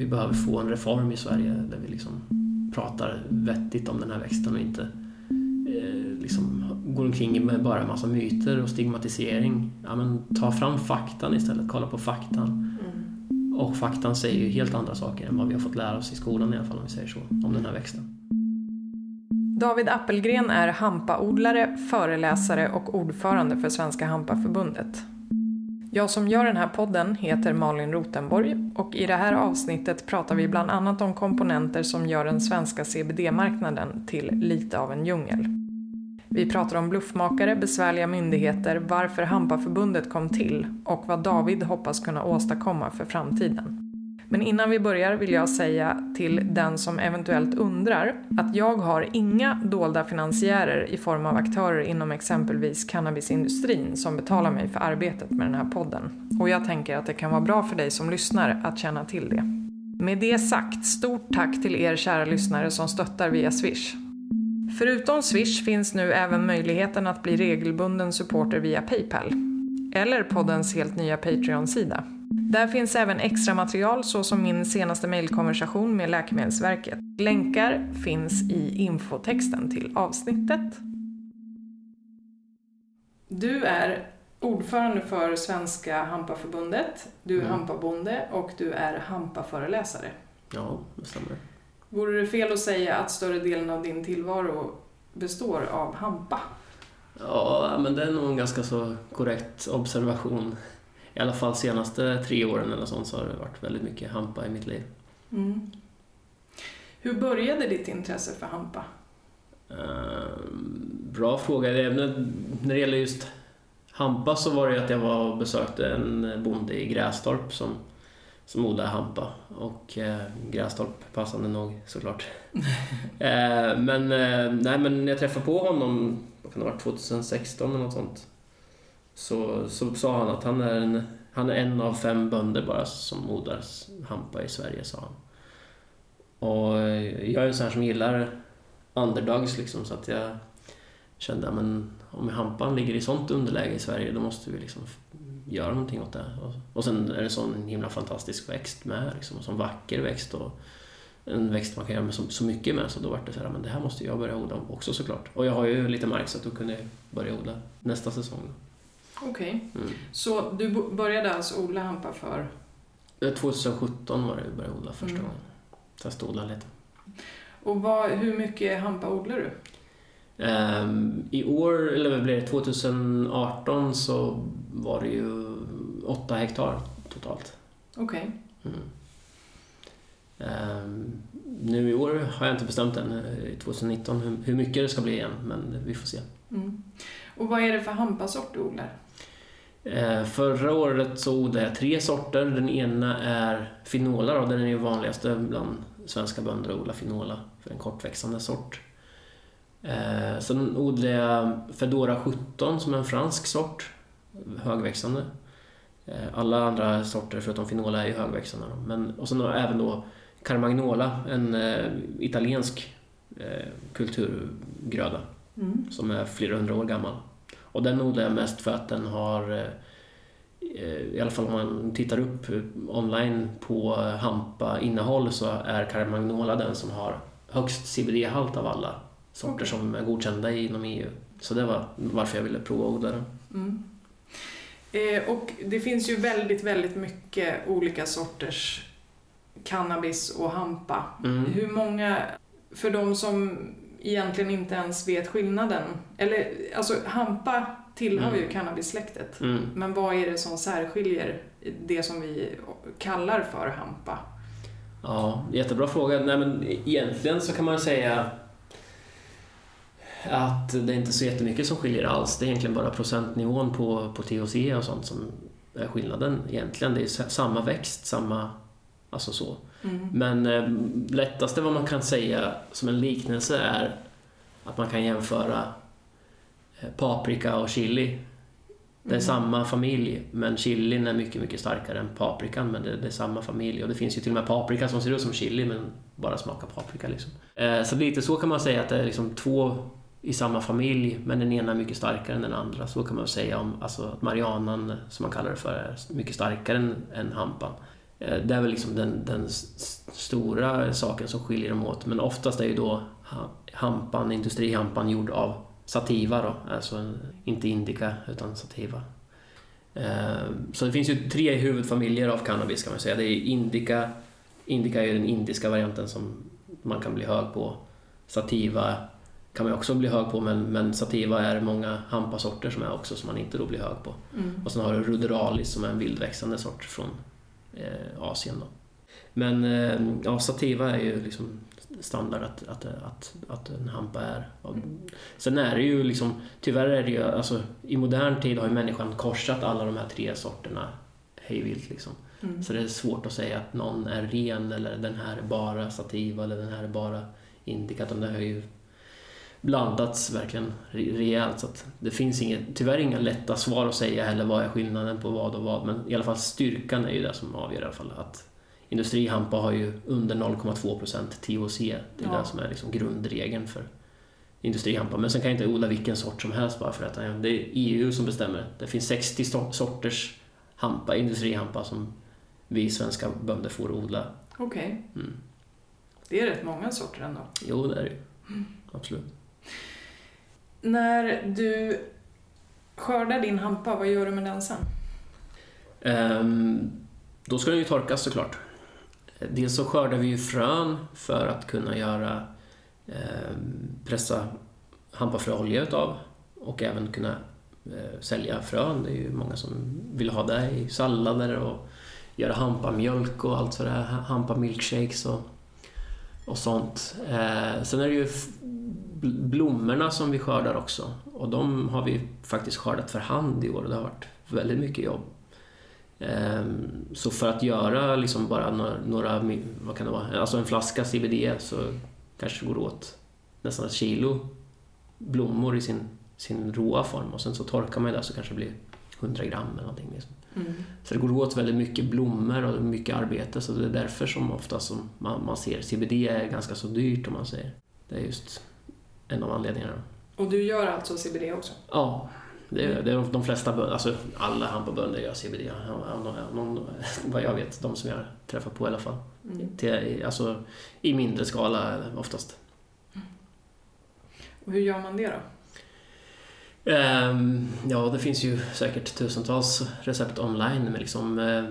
vi behöver få en reform i Sverige där vi liksom pratar vettigt om den här växten och inte eh, liksom går omkring med bara en massa myter och stigmatisering. Ja, men ta fram faktan istället, kolla på faktan. Mm. Och faktan säger ju helt andra saker än vad vi har fått lära oss i skolan i alla fall om vi säger så, om den här växten. David Appelgren är hampaodlare, föreläsare och ordförande för Svenska Hampaförbundet. Jag som gör den här podden heter Malin Rotenborg och i det här avsnittet pratar vi bland annat om komponenter som gör den svenska CBD-marknaden till lite av en djungel. Vi pratar om bluffmakare, besvärliga myndigheter, varför Hampaförbundet kom till och vad David hoppas kunna åstadkomma för framtiden. Men innan vi börjar vill jag säga till den som eventuellt undrar att jag har inga dolda finansiärer i form av aktörer inom exempelvis cannabisindustrin som betalar mig för arbetet med den här podden. Och jag tänker att det kan vara bra för dig som lyssnar att känna till det. Med det sagt, stort tack till er kära lyssnare som stöttar via Swish. Förutom Swish finns nu även möjligheten att bli regelbunden supporter via Paypal. Eller poddens helt nya Patreon-sida. Där finns även extra material såsom min senaste mejlkonversation med Läkemedelsverket. Länkar finns i infotexten till avsnittet. Du är ordförande för Svenska Hampaförbundet, du är mm. hampabonde och du är hampaföreläsare. Ja, det stämmer. Vore det fel att säga att större delen av din tillvaro består av hampa? Ja, men det är nog en ganska så korrekt observation i alla fall senaste tre åren eller sånt så har det varit väldigt mycket hampa i mitt liv. Mm. Hur började ditt intresse för hampa? Uh, bra fråga. Även när det gäller just hampa så var det att jag var och besökte en bonde i Grästorp som, som odlade hampa. Och eh, Grästorp passande nog såklart. eh, men, eh, nej, men jag träffade på honom, vad kan det ha varit, 2016 eller något sånt så, så sa han att han är, en, han är en av fem bönder bara som odlar hampa i Sverige, sa han. Och eh, jag är en sån här som gillar underdogs liksom, så att jag kände att om hampan ligger i sånt underläge i Sverige då måste vi liksom göra någonting åt det. Och, och sen är det en sån himla fantastisk växt med, liksom, en sån vacker växt och en växt man kan göra med så, så mycket med. Så då var det så här, men det här måste jag börja odla också såklart. Och jag har ju lite mark så att då kunde jag börja odla nästa säsong. Okej. Okay. Mm. Så du började alltså odla hampa för? 2017 var det jag började odla första mm. gången. Testa odla lite. Och vad, hur mycket hampa odlar du? Um, I år, eller vad blev det, 2018 så var det ju 8 hektar totalt. Okej. Okay. Mm. Um, nu i år har jag inte bestämt än, 2019, hur, hur mycket det ska bli igen, men vi får se. Mm. Och vad är det för hampasort du odlar? Eh, förra året så odlade jag tre sorter. Den ena är Finola och den är ju vanligaste bland svenska bönder att odla Finola för en kortväxande sort. Eh, sen odlade jag Fedora 17 som är en fransk sort, högväxande. Eh, alla andra sorter förutom Finola är ju högväxande. Men, och sen även då Carmagnola, en italiensk kulturgröda mm. som är flera hundra år gammal. Och den odlar jag mest för att den har eh, i alla fall om man tittar upp online på hampa innehåll så är Carmagnola den som har högst CBD-halt av alla sorter som är godkända inom EU. Så det var varför jag ville prova att odla den. Mm. Eh, och det finns ju väldigt, väldigt mycket olika sorters cannabis och hampa. Mm. Hur många, för de som egentligen inte ens vet skillnaden. Eller alltså hampa tillhör mm. ju cannabissläktet. Mm. Men vad är det som särskiljer det som vi kallar för hampa? Ja, jättebra fråga. Nej, men egentligen så kan man säga att det är inte så jättemycket som skiljer alls. Det är egentligen bara procentnivån på, på THC och sånt som är skillnaden egentligen. Det är samma växt, samma... Alltså så. Mm. Men eh, lättaste vad man kan säga som en liknelse är att man kan jämföra eh, paprika och chili. Det är mm. samma familj, men chilin är mycket, mycket starkare än paprikan, men det, det, är samma familj. Och det finns ju till och med paprika som ser ut som chili, men bara smakar paprika. Liksom. Eh, så lite så kan man säga att det är liksom två i samma familj, men den ena är mycket starkare än den andra. Så kan man säga om alltså, att marianan, som man kallar det för, är mycket starkare än, än hampan. Eh, det är väl liksom den, den stora saken som skiljer dem åt. Men oftast är ju då hampan, industrihampan gjord av sativa då, alltså inte indica utan sativa. Eh, så det finns ju tre huvudfamiljer av cannabis kan man säga. Det är indica, indica är den indiska varianten som man kan bli hög på. Sativa kan man också bli hög på men, men sativa är många hampasorter som är också som man inte då blir hög på. Mm. Och sen har du ruderalis som är en vildväxande sort från eh, Asien. Då. Men eh, ja, sativa är ju liksom standard att, att, att, att en hampa är. Sen är det ju liksom, tyvärr är det ju, alltså i modern tid har ju människan korsat alla de här tre sorterna hejvilt liksom. Mm. Så det är svårt att säga att någon är ren eller den här är bara sativa eller den här är bara indica. Det har ju blandats verkligen rejält. Så att det finns inget, tyvärr inga lätta svar att säga heller vad är skillnaden på vad och vad. Men i alla fall styrkan är ju det som avgör i alla fall. Att industrihampa har ju under 0,2% THC. Det är ja. det som är liksom grundregeln för industrihampa. Men sen kan jag inte odla vilken sort som helst bara för att det är EU som bestämmer. Det finns 60 sorters hampa, industrihampa som vi svenska bönder får odla. Okej. Okay. Mm. Det är rätt många sorter ändå. Jo, det är det mm. Absolut. När du skördar din hampa, vad gör du med den sen? Um, då ska den ju torkas såklart. Dels så skördar vi ju frön för att kunna göra um, pressa hampafröolja utav och även kunna uh, sälja frön. Det är ju många som vill ha det i sallader och göra hampamjölk och allt sådär, hampamilkshakes och, och sånt. Uh, sen är det ju blommorna som vi skördar också och de har vi faktiskt skördat för hand i år och det har varit väldigt mycket jobb. Ehm, så för att göra liksom bara några, vad kan det vara, alltså en flaska CBD så kanske det går åt nästan ett kilo blommor i sin, sin råa form och sen så torkar man det så kanske det blir 100 gram eller någonting. Liksom. Mm. Så det går åt väldigt mycket blommor och mycket arbete så det är därför som ofta som man, man ser CBD är ganska så dyrt om man säger. Det är just en av anledningarna. Och du gör alltså CBD också? Ja, det är, det är de flesta bönder, alltså alla hampabönder gör CBD. Någon, vad jag vet, de som jag träffar på i alla fall. Mm. Till, alltså, I mindre skala oftast. Och hur gör man det då? Um, ja, det finns ju säkert tusentals recept online men liksom uh,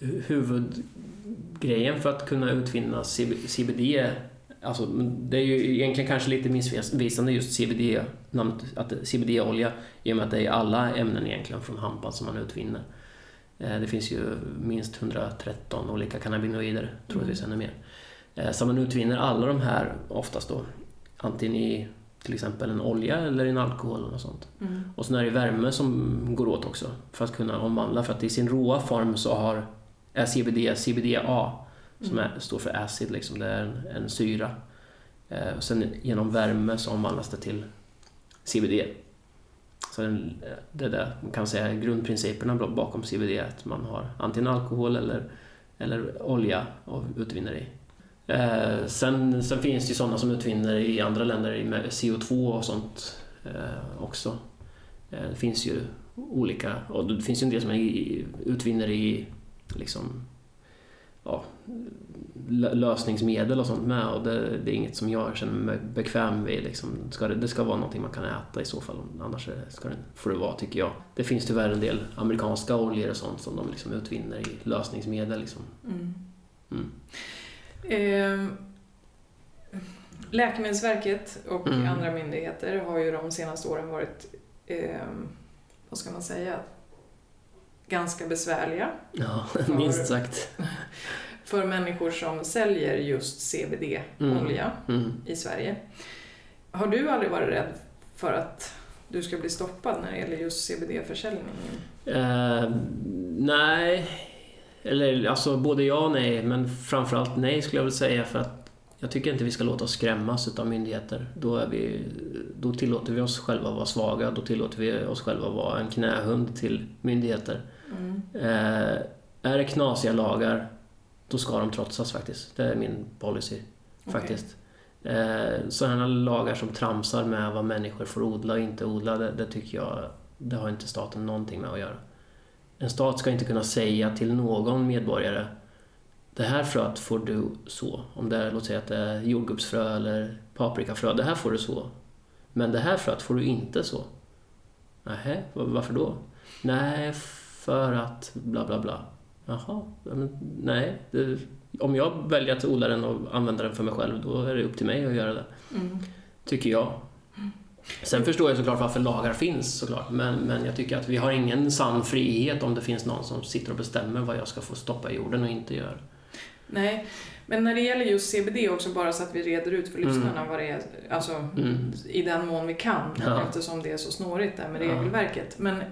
huvudgrejen för att kunna utvinna CBD Alltså, det är ju egentligen kanske lite missvisande just CBD, namnet, att CBD-olja i och med att det är alla ämnen egentligen från hampan som man utvinner. Eh, det finns ju minst 113 olika cannabinoider, troligtvis mm. ännu mer. Eh, så man utvinner alla de här oftast då antingen i till exempel en olja eller en alkohol och sånt. Mm. Och sen är det värme som går åt också för att kunna omvandla för att i sin råa form så har är CBD CBDA som är, står för acid, liksom. det är en, en syra. Eh, och sen genom värme så omvandlas det till CBD. Så den, eh, det är det man kan säga grundprinciperna bakom CBD, att man har antingen alkohol eller, eller olja och utvinner i. Eh, sen, sen finns det ju sådana som utvinner i andra länder med CO2 och sånt eh, också. Eh, det finns ju olika, och det finns ju en del som utvinner i liksom, ja, lösningsmedel och sånt med och det, det, är inget som jag känner mig bekväm vid. Liksom. Ska det, det, ska vara någonting man kan äta i så fall, annars ska det, får det vara tycker jag. Det finns tyvärr en del amerikanska oljor och sånt som de liksom utvinner i lösningsmedel. Liksom. Mm. Mm. Eh, Läkemedelsverket och mm. andra myndigheter har ju de senaste åren varit, eh, vad ska man säga, ganska besvärliga. Ja, minst sagt. För människor som säljer just CBD-olja mm. mm. i Sverige. Har du aldrig varit rädd för att du ska bli stoppad när det gäller just CBD-försäljningen? Uh, nej, eller alltså både ja och nej, men framförallt nej skulle jag vilja säga för att jag tycker inte vi ska låta oss skrämmas av myndigheter. Då, är vi, då tillåter vi oss själva vara svaga, då tillåter vi oss själva vara en knähund till myndigheter. Mm. Eh, är det knasiga lagar, då ska de trotsas faktiskt. Det är min policy. faktiskt. Eh, sådana lagar som tramsar med vad människor får odla och inte odla, det, det, tycker jag, det har inte staten någonting med att göra. En stat ska inte kunna säga till någon medborgare det här fröet får du så. Om det är, låt säga att det är jordgubbsfrö eller paprikafrö, det här får du så. Men det här fröet får du inte så. Nähä, varför då? Nej, för att bla bla bla. Jaha, men, nej. Det, om jag väljer att odla den och använda den för mig själv, då är det upp till mig att göra det. Mm. Tycker jag. Sen förstår jag såklart varför lagar finns såklart, men, men jag tycker att vi har ingen sann frihet om det finns någon som sitter och bestämmer vad jag ska få stoppa i jorden och inte göra. Nej, men när det gäller just CBD också, bara så att vi reder ut för lyssnarna vad det är, alltså Mm. i den mån vi kan, Ja. eftersom det är så snårigt där med Ja. regelverket. Men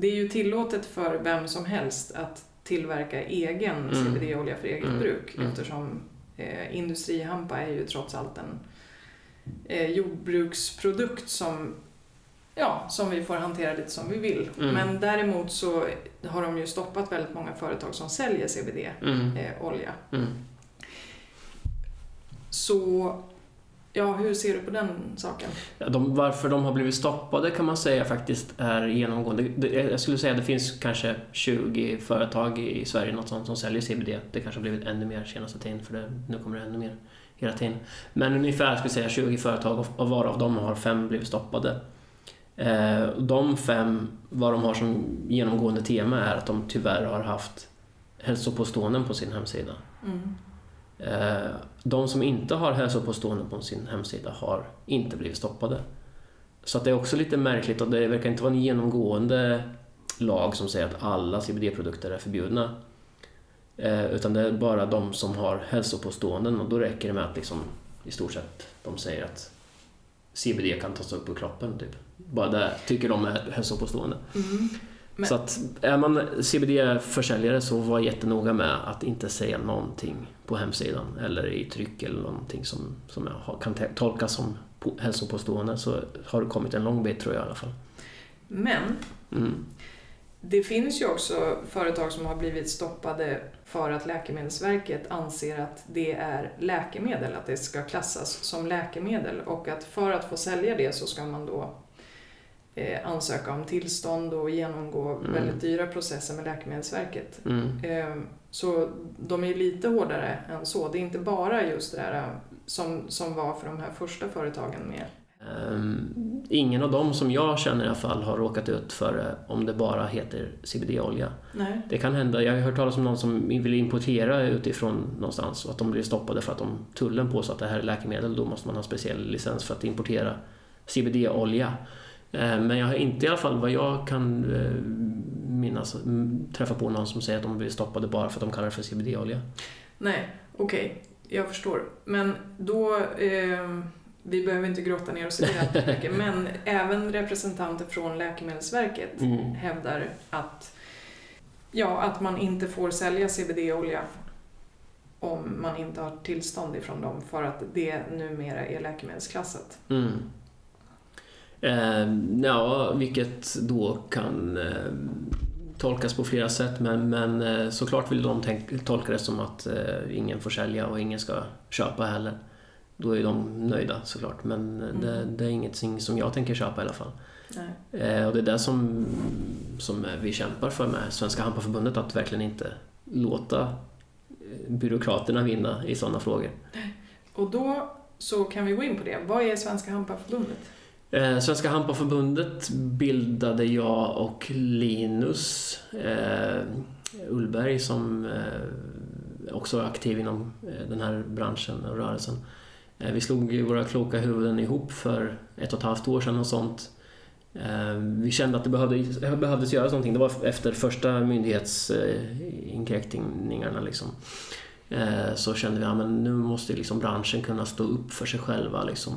det är ju tillåtet för vem som helst att tillverka egen Mm. CBD-olja för eget Mm. bruk, Mm. eftersom eh, industrihampa är ju trots allt en eh, jordbruksprodukt som Ja, som vi får hantera lite som vi vill. Mm. Men däremot så har de ju stoppat väldigt många företag som säljer CBD-olja. Mm. Mm. Så, ja, hur ser du på den saken? Ja, de, varför de har blivit stoppade kan man säga faktiskt är genomgående. Det, jag skulle säga att det finns kanske 20 företag i Sverige något sånt, som säljer CBD. Det kanske har blivit ännu mer senaste tiden för det, nu kommer det ännu mer hela tiden. Men ungefär skulle säga 20 företag och varav de har fem blivit stoppade. Eh, de fem, vad de har som genomgående tema är att de tyvärr har haft hälsopåståenden på sin hemsida. Mm. Eh, de som inte har hälsopåståenden på sin hemsida har inte blivit stoppade. Så att det är också lite märkligt och det verkar inte vara en genomgående lag som säger att alla CBD-produkter är förbjudna. Eh, utan det är bara de som har hälsopåståenden och då räcker det med att liksom, i stort sett de säger att CBD kan tas upp ur kroppen. Typ. Bara det tycker de är hälsopåstående. Mm. Men- Så att är man CBD-försäljare så var jättenoga med att inte säga någonting på hemsidan eller i tryck eller någonting som, som kan tolkas som på- hälsopåstående så har det kommit en lång bit tror jag i alla fall. Men Mm. det finns ju också företag som har blivit stoppade för att Läkemedelsverket anser att det är läkemedel, att det ska klassas som läkemedel och att för att få sälja det så ska man då ansöka om tillstånd och genomgå Mm. väldigt dyra processer med Läkemedelsverket. Mm. Eh, Så de är lite hårdare än så. Det är inte bara just det där eh, som, som var för de här första företagen med Ehm, ingen av dem som jag känner i alla fall har råkat ut för det om det bara heter CBD-olja. Det kan hända. Jag har hört talas om någon som vill importera utifrån någonstans och att de blir stoppade för att de tullen påstår att det här är läkemedel. Då måste man ha speciell licens för att importera CBD-olja. Eh, Men jag har inte i alla fall vad jag kan eh, minnas mm, träffa på någon som säger att de blir stoppade bara för att de kallar det för CBD-olja. Nej, okej. Jag förstår. Men då, eh, vi behöver inte grotta ner oss i det här mycket, men även representanter från Läkemedelsverket Mm. hävdar att, ja, att man inte får sälja CBD-olja om man inte har tillstånd ifrån dem för att det numera är läkemedelsklassat. Mm. Eh, ja, vilket då kan eh, tolkas på flera sätt men, men eh, såklart vill de tänk, tolka det som att eh, ingen får sälja och ingen ska köpa heller. Då är de nöjda såklart men eh, det, Mm. det är ingenting som jag tänker köpa i alla fall. Eh, och det är det som, som vi kämpar för med Svenska Hampaförbundet att verkligen inte låta eh, byråkraterna vinna i sådana frågor. Och då så kan vi gå in på det. Vad är Svenska Hampaförbundet? Eh, Svenska Hampaförbundet bildade jag och Linus eh, Ullberg som eh, också är aktiv inom eh, den här branschen och rörelsen. Eh, vi slog våra kloka huvuden ihop för ett och ett halvt år sedan och sånt. Eh, vi kände att det behövdes, behövdes göras någonting. Det var efter första myndighetsinskränkningarna liksom. Eh, så kände vi att ja, nu måste liksom branschen kunna stå upp för sig själva. Liksom.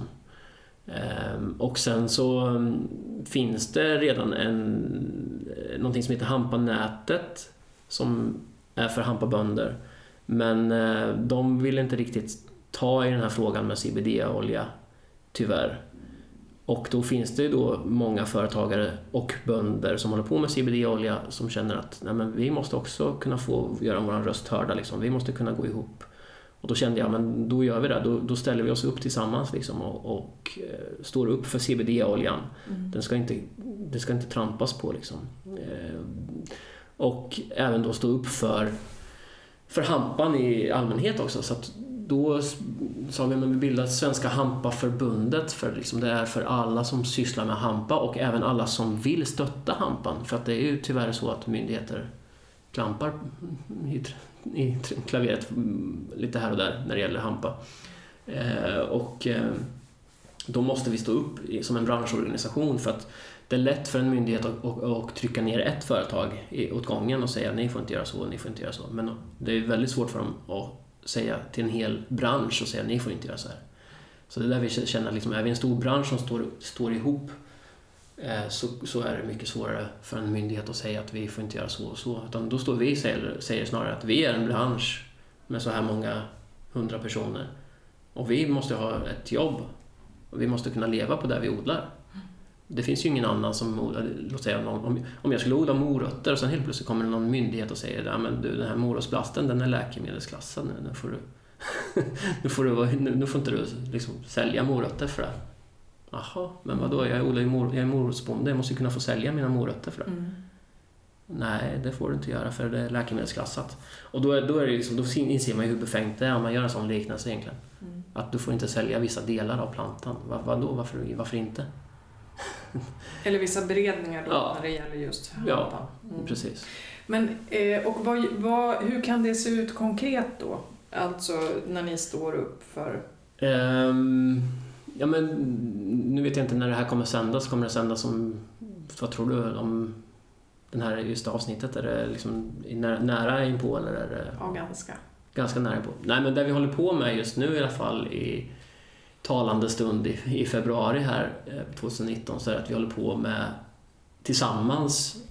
Ehm, och sen så ehm, finns det redan en, eh, någonting som heter Hampanätet som är för hampabönder. Men eh, de vill inte riktigt ta i den här frågan med CBD-olja, tyvärr. Och då finns det ju då många företagare och bönder som håller på med CBD-olja som känner att Nej, men vi måste också kunna få göra vår röst hörda. Liksom. Vi måste kunna gå ihop. Och då kände jag, men då gör vi det. Då, då ställer vi oss upp tillsammans liksom, och, och eh, står upp för CBD-oljan. Mm. Den ska inte, det ska inte trampas på liksom. Eh, och även då stå upp för, för hampan i allmänhet också. Så då sa vi att vi bildar Svenska Hampaförbundet för liksom det är för alla som sysslar med hampa och även alla som vill stötta hampan. För att det är ju tyvärr så att myndigheter klampar i, i klaveret mm, lite här och där när det gäller hampa. Eh, och eh, då måste vi stå upp som en branschorganisation för att det är lätt för en myndighet att, att trycka ner ett företag åt gången och säga ni får inte göra så, ni får inte göra så. Men det är väldigt svårt för dem att säga till en hel bransch och säga ni får inte göra så här. Så det är där vi känner, liksom, är vi en stor bransch som står, står ihop eh, Eh, så, så är det mycket svårare för en myndighet att säga att vi får inte göra så och så. Utan då står vi och säger, säger snarare att vi är en bransch med så här många hundra personer och vi måste ha ett jobb och vi måste kunna leva på det vi odlar. Det finns ju ingen annan som odlar, låt säga om, om jag skulle odla morötter och sen helt plötsligt kommer det någon myndighet och säger att men du den här morotsblasten den är läkemedelsklassad nu, nu får du, nu får, du nu, nu får inte du liksom sälja morötter för det. Jaha, men vadå, jag, odlar ju mor, jag är morotsbonde, jag måste ju kunna få sälja mina morötter för det. Mm. Nej, det får du inte göra för det är läkemedelsklassat. Och då, är, då, är det liksom, då inser man ju hur befängt det är om man gör en sån liknelse egentligen. Mm. Att du får inte sälja vissa delar av plantan. Var, vadå, varför, varför inte? Eller vissa beredningar då ja. när det gäller just hampan. Ja, mm. precis. Men, eh, och vad, vad, hur kan det se ut konkret då? Alltså när ni står upp för... Um, ja men nu vet jag inte när det här kommer sändas. Kommer det sändas om, vad tror du, om den här just avsnittet? Är det liksom nära, nära inpå eller är det... Ja, ganska. Ganska nära inpå. Nej men det vi håller på med just nu i alla fall i talande stund i, i februari här 2019 eh, så är att vi håller på med tillsammans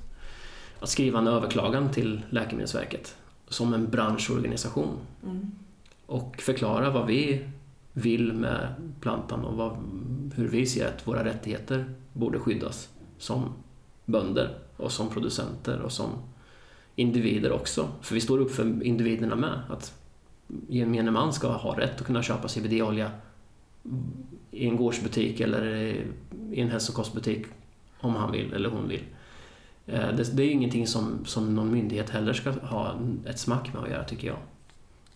att skriva en överklagan till Läkemedelsverket som en branschorganisation. Mm. Och förklara vad vi vill med plantan och vad, hur vi ser att våra rättigheter borde skyddas som bönder och som producenter och som individer också. För vi står upp för individerna med. Att gemene man ska ha rätt att kunna köpa CBD-olja i en gårdsbutik eller i en hälsokostbutik om han vill eller hon vill. Eh, det, det är ingenting som, som någon myndighet heller ska ha ett smack med att göra tycker jag.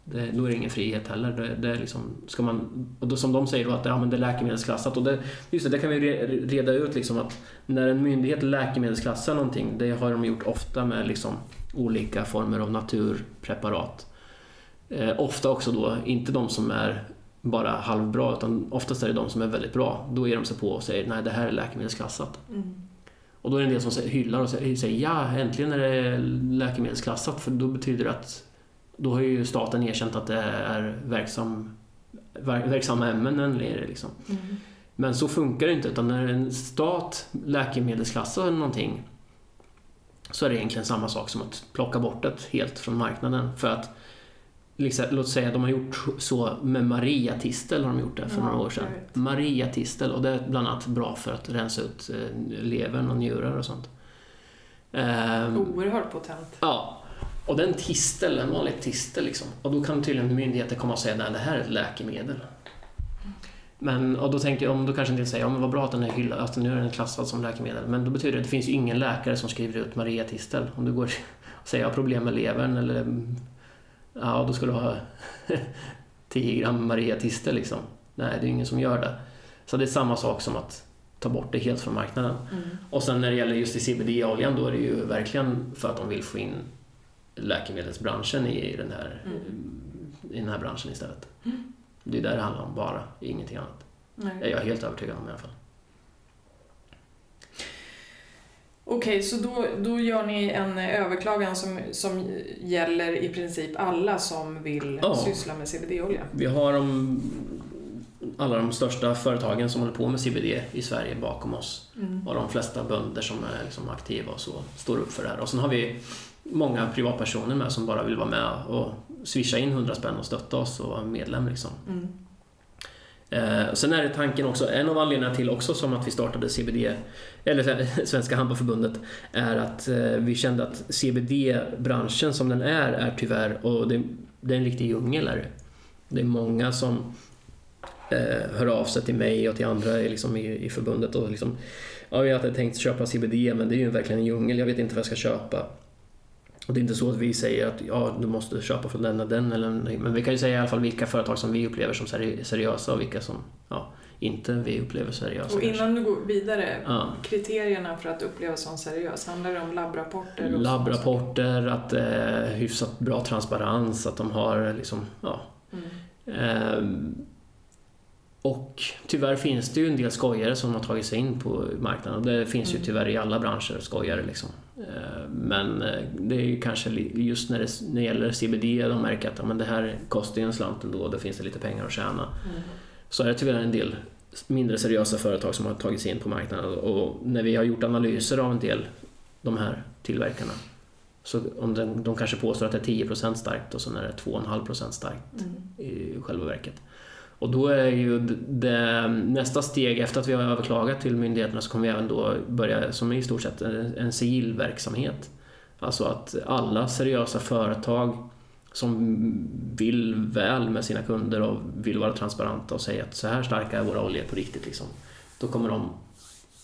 Det, då är det ingen frihet heller. Det, det liksom, ska man, och då, som de säger då att ja, men det är läkemedelsklassat. Och det, just det, det kan vi reda ut liksom att när en myndighet läkemedelsklassar någonting, det har de gjort ofta med liksom olika former av naturpreparat. Eh, ofta också då, inte de som är bara halvbra utan oftast är det de som är väldigt bra. Då ger de sig på och säger nej det här är läkemedelsklassat. Mm. Och då är det en del som hyllar och säger ja äntligen är det läkemedelsklassat för då betyder det att då har ju staten erkänt att det är verksam, verksamma ämnen det. Liksom. Mm. Men så funkar det inte utan när en stat läkemedelsklassar någonting så är det egentligen samma sak som att plocka bort det helt från marknaden. För att liksom, låt säga de har gjort så med Maria-tistel har de gjort det för ja, några år sedan. Maria-tistel och det är bland annat bra för att rensa ut eh, levern och njurar och sånt. Um, Oerhört potent. Ja. Och den tistel, en vanlig tistel liksom. Och då kan tydligen myndigheter komma och säga att det här är ett läkemedel. Men, och då tänker jag, då kanske en del säger, ja men vad bra att den är hyllad, att nu är den klassad som läkemedel. Men då betyder det att det finns ju ingen läkare som skriver ut Maria-tistel. Om du går och säger, jag har problem med levern eller ja då ska du ha 10 gram Maria-tister liksom. Nej, det är ingen som gör det. Så det är samma sak som att ta bort det helt från marknaden. Mm. Och sen när det gäller just i CBD-oljan då är det ju verkligen för att de vill få in läkemedelsbranschen i den här, mm. i den här branschen istället. Mm. Det är där det handlar om bara, ingenting annat. Nej. Jag är helt övertygad om i alla fall. Okej, så då, då gör ni en överklagan som, som gäller i princip alla som vill ja. syssla med CBD-olja? Vi har de, alla de största företagen som håller på med CBD i Sverige bakom oss. Mm. Och de flesta bönder som är liksom aktiva och så står upp för det här. Och sen har vi många privatpersoner med som bara vill vara med och swisha in 100 spänn och stötta oss och vara medlem. Liksom. Mm. Eh, sen är det tanken också, en av anledningarna till också som att vi startade CBD, eller Svenska Hampaförbundet, är att eh, vi kände att CBD-branschen som den är, är tyvärr, och det, det är en riktig djungel är det. Det är många som eh, hör av sig till mig och till andra liksom, i, i förbundet och liksom, ja, jag hade tänkt köpa CBD men det är ju verkligen en djungel, jag vet inte vad jag ska köpa. Och det är inte så att vi säger att ja, du måste köpa från den och den. Eller, men vi kan ju säga i alla fall vilka företag som vi upplever som seriösa och vilka som ja, inte vi upplever seriösa. Och innan du går vidare, ja. kriterierna för att uppleva som seriös, handlar det om labbrapporter? Labbrapporter, att eh, hyfsat bra transparens, att de har liksom, ja. Mm. Eh, och tyvärr finns det ju en del skojare som har tagit sig in på marknaden. Det finns mm. ju tyvärr i alla branscher skojare. Liksom. Eh, men eh, det är ju kanske just när det, när det gäller CBD, de märker att ja, men det här kostar ju en slant ändå och då finns det lite pengar att tjäna. Mm. Så är det tyvärr en del mindre seriösa företag som har tagit sig in på marknaden och när vi har gjort analyser av en del de här tillverkarna så om den, de kanske påstår att det är 10% starkt och så är det 2,5% starkt mm. i själva verket. Och då är ju det, nästa steg efter att vi har överklagat till myndigheterna så kommer vi även då börja, som i stort sett en civil verksamhet. Alltså att alla seriösa företag som vill väl med sina kunder och vill vara transparenta och säga att så här starka är våra oljor på riktigt. Liksom. Då kommer de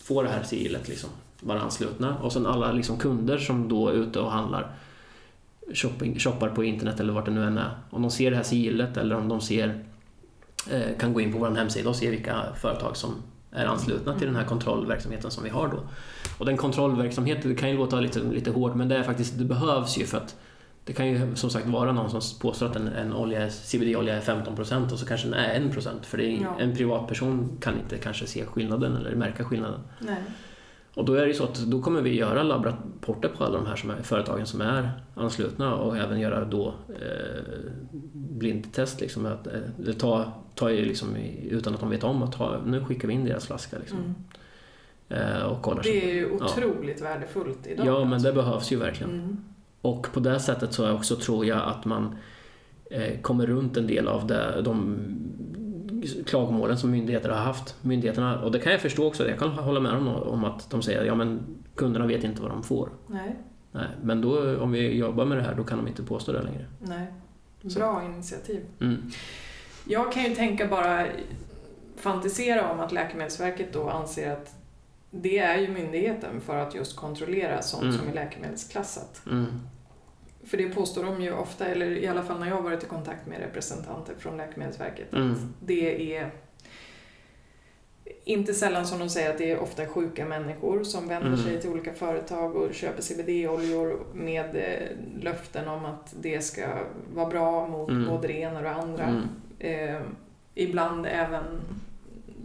få det här sigillet, liksom, vara anslutna. Och sen alla liksom, kunder som då är ute och handlar, shopping, shoppar på internet eller vart det nu än är. Om de ser det här sigillet eller om de ser, kan gå in på vår hemsida och se vilka företag som är anslutna till den här kontrollverksamheten som vi har då. Och den kontrollverksamheten, det kan ju låta lite, lite hårt men det är faktiskt, det behövs ju för att det kan ju som sagt vara någon som påstår att en, en olja, CBD-olja är 15% och så kanske den är 1% för det är, ja. en privatperson kan inte kanske se skillnaden eller märka skillnaden. Nej. Och då är det så att då kommer vi göra labbrapporter på alla de här som är, företagen som är anslutna och även göra då eh, blindtest. Liksom, att, eh, ta, ta liksom, utan att de vet om att ta, nu skickar vi in deras flaska. Liksom. Mm. Eh, och kollar det är ju otroligt ja. värdefullt idag. Ja, men det behövs ju verkligen. Mm. Och på det sättet så också tror jag att man eh, kommer runt en del av det, de klagomålen som myndigheter har haft. Myndigheterna, och det kan jag förstå också, jag kan hålla med dem om att de säger att ja, kunderna vet inte vad de får. Nej. Nej, men då, om vi jobbar med det här då kan de inte påstå det längre. Nej. Bra initiativ. Mm. Jag kan ju tänka bara fantisera om att Läkemedelsverket då anser att det är ju myndigheten för att just kontrollera sånt mm. som är läkemedelsklassat. Mm. För det påstår de ju ofta, eller i alla fall när jag har varit i kontakt med representanter från Läkemedelsverket, mm. att det är inte sällan som de säger att det är ofta sjuka människor som vänder mm. sig till olika företag och köper CBD-oljor med eh, löften om att det ska vara bra mot mm. både det ena och det andra. Mm. Eh, ibland även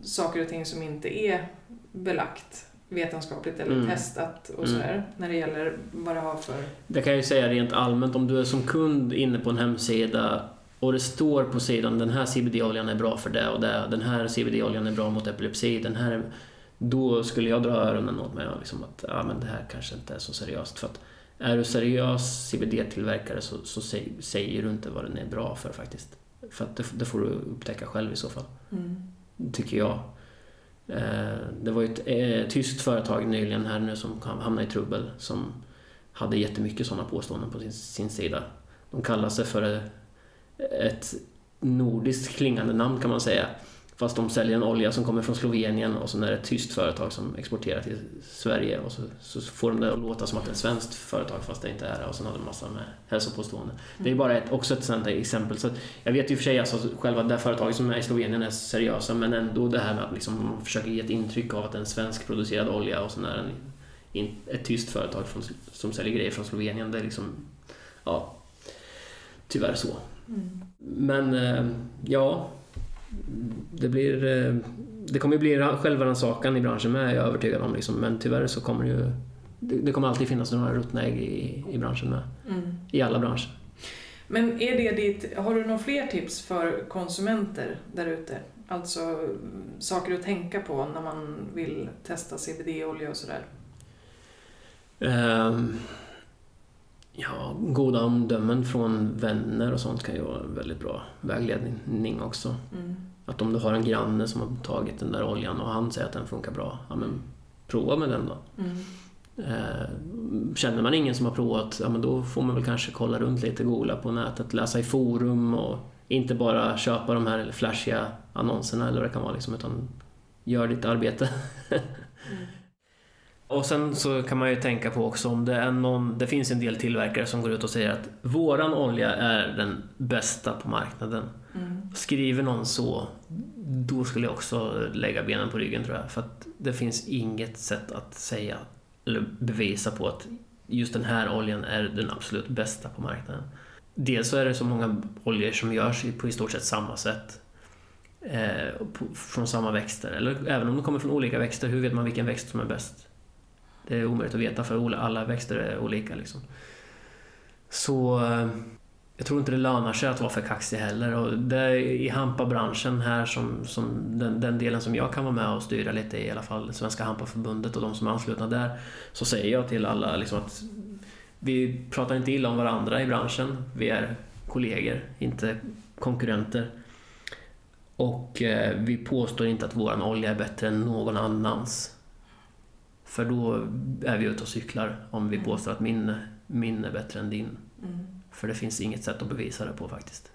saker och ting som inte är belagt vetenskapligt eller mm. testat och sådär mm. när det gäller vad det har för... Det kan jag ju säga rent allmänt, om du är som kund inne på en hemsida och det står på sidan den här CBD-oljan är bra för det och det, den här CBD-oljan är bra mot epilepsi, den här... Då skulle jag dra öronen åt mig och liksom att ja, men det här kanske inte är så seriöst. För att är du seriös CBD-tillverkare så, så säg, säger du inte vad den är bra för faktiskt. För att det, det får du upptäcka själv i så fall. Mm. Tycker jag. Eh, det var ju ett eh, tyskt företag nyligen här nu som hamnade i trubbel som hade jättemycket sådana påståenden på sin, sin sida. De kallar sig för ett nordiskt klingande namn kan man säga. Fast de säljer en olja som kommer från Slovenien och så är det ett tyskt företag som exporterar till Sverige och så, så får de det att låta som att det är ett svenskt företag fast det inte är det och sen har de massa med hälsopåståenden. Det är bara ett, också ett sånt exempel. Så jag vet ju för sig alltså själva det företaget som är i Slovenien är seriösa men ändå det här med att liksom, man försöker ge ett intryck av att det är en svensk producerad olja och sen är det ett tyskt företag från, som säljer grejer från Slovenien. Det är liksom, ja, tyvärr så. Mm. Men eh, ja, det blir... Eh, det kommer bli självrannsakan i branschen med, är jag övertygad om. Liksom. Men tyvärr så kommer det ju... Det kommer alltid finnas några ruttna ägg i, i branschen med. Mm. I alla branscher. Men är det ditt, har du några fler tips för konsumenter där ute? Alltså saker att tänka på när man vill testa CBD-olja och sådär? Um, ja, goda omdömen från vänner och sånt kan ju vara väldigt bra vägledning också. Mm. Att om du har en granne som har tagit den där oljan och han säger att den funkar bra, ja men prova med den då. Mm. Eh, känner man ingen som har provat, ja men då får man väl kanske kolla runt lite, googla på nätet, läsa i forum och inte bara köpa de här flashiga annonserna eller vad det kan vara liksom, utan gör ditt arbete. mm. Och sen så kan man ju tänka på också om det är någon, det finns en del tillverkare som går ut och säger att våran olja är den bästa på marknaden. Mm. Skriver någon så, då skulle jag också lägga benen på ryggen tror jag. För att det finns inget sätt att säga eller bevisa på att just den här oljan är den absolut bästa på marknaden. Dels så är det så många oljor som görs på i stort sett samma sätt. Eh, på, från samma växter. Eller även om de kommer från olika växter, hur vet man vilken växt som är bäst? Det är omöjligt att veta för alla växter är olika. Liksom. Så eh, jag tror inte det lönar sig att vara för kaxig heller. Och det är i hampabranschen här, som, som den, den, delen som jag kan vara med och styra lite i, i alla fall Svenska Hampaförbundet och de som är anslutna där, så säger jag till alla liksom att vi pratar inte illa om varandra i branschen. Vi är kollegor, inte konkurrenter. Och eh, vi påstår inte att våran olja är bättre än någon annans. För då är vi ute och cyklar om vi påstår att min, min är bättre än din. Mm. För det finns inget sätt att bevisa det på faktiskt.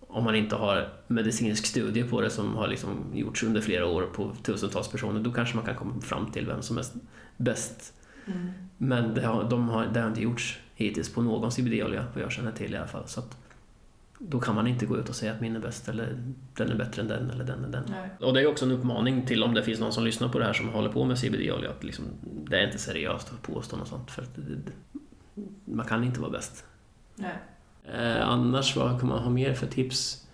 Om man inte har medicinsk studie på det som har liksom gjorts under flera år på tusentals personer, då kanske man kan komma fram till vem som är bäst. Mm. Men det har, de har, det har inte gjorts hittills på någon CBD-olja, vad jag känner till i alla fall. Så att, då kan man inte gå ut och säga att min är bäst eller den är bättre än den eller den är den. Nej. Och det är också en uppmaning till om det finns någon som lyssnar på det här som håller på med CBD-olja att liksom, det är inte seriöst att påstå något sånt. För att det, det, man kan inte vara bäst. Eh, annars, vad kan man ha mer för tips?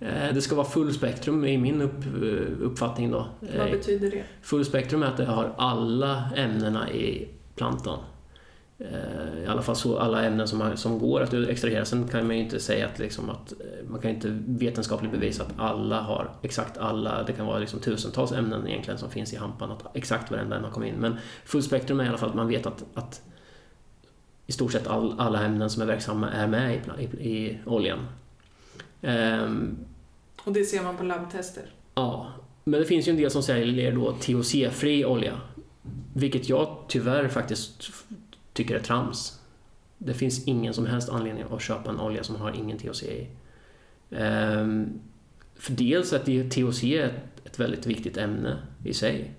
Eh, det ska vara fullspektrum i min upp, uppfattning då. Vad Eh, betyder det? Fullspektrum är att det har alla ämnena i plantan. Eh, I alla fall så alla ämnen som, har, som går att extrahera. Sen kan man ju inte säga att, liksom att eh, man kan inte vetenskapligt bevisa att alla har exakt alla, det kan vara liksom tusentals ämnen egentligen som finns i hampan, att exakt varenda en har kommit in. Men fullspektrum är i alla fall att man vet att, att i stort sett all, alla ämnen som är verksamma är med i, i, i oljan. Ehm, Och det ser man på labbtester? Ja, men det finns ju en del som säljer då THC-fri olja. Vilket jag tyvärr faktiskt tycker är trams. Det finns ingen som helst anledning att köpa en olja som har ingen THC i. Ehm, för dels att THC är ett, ett väldigt viktigt ämne i sig.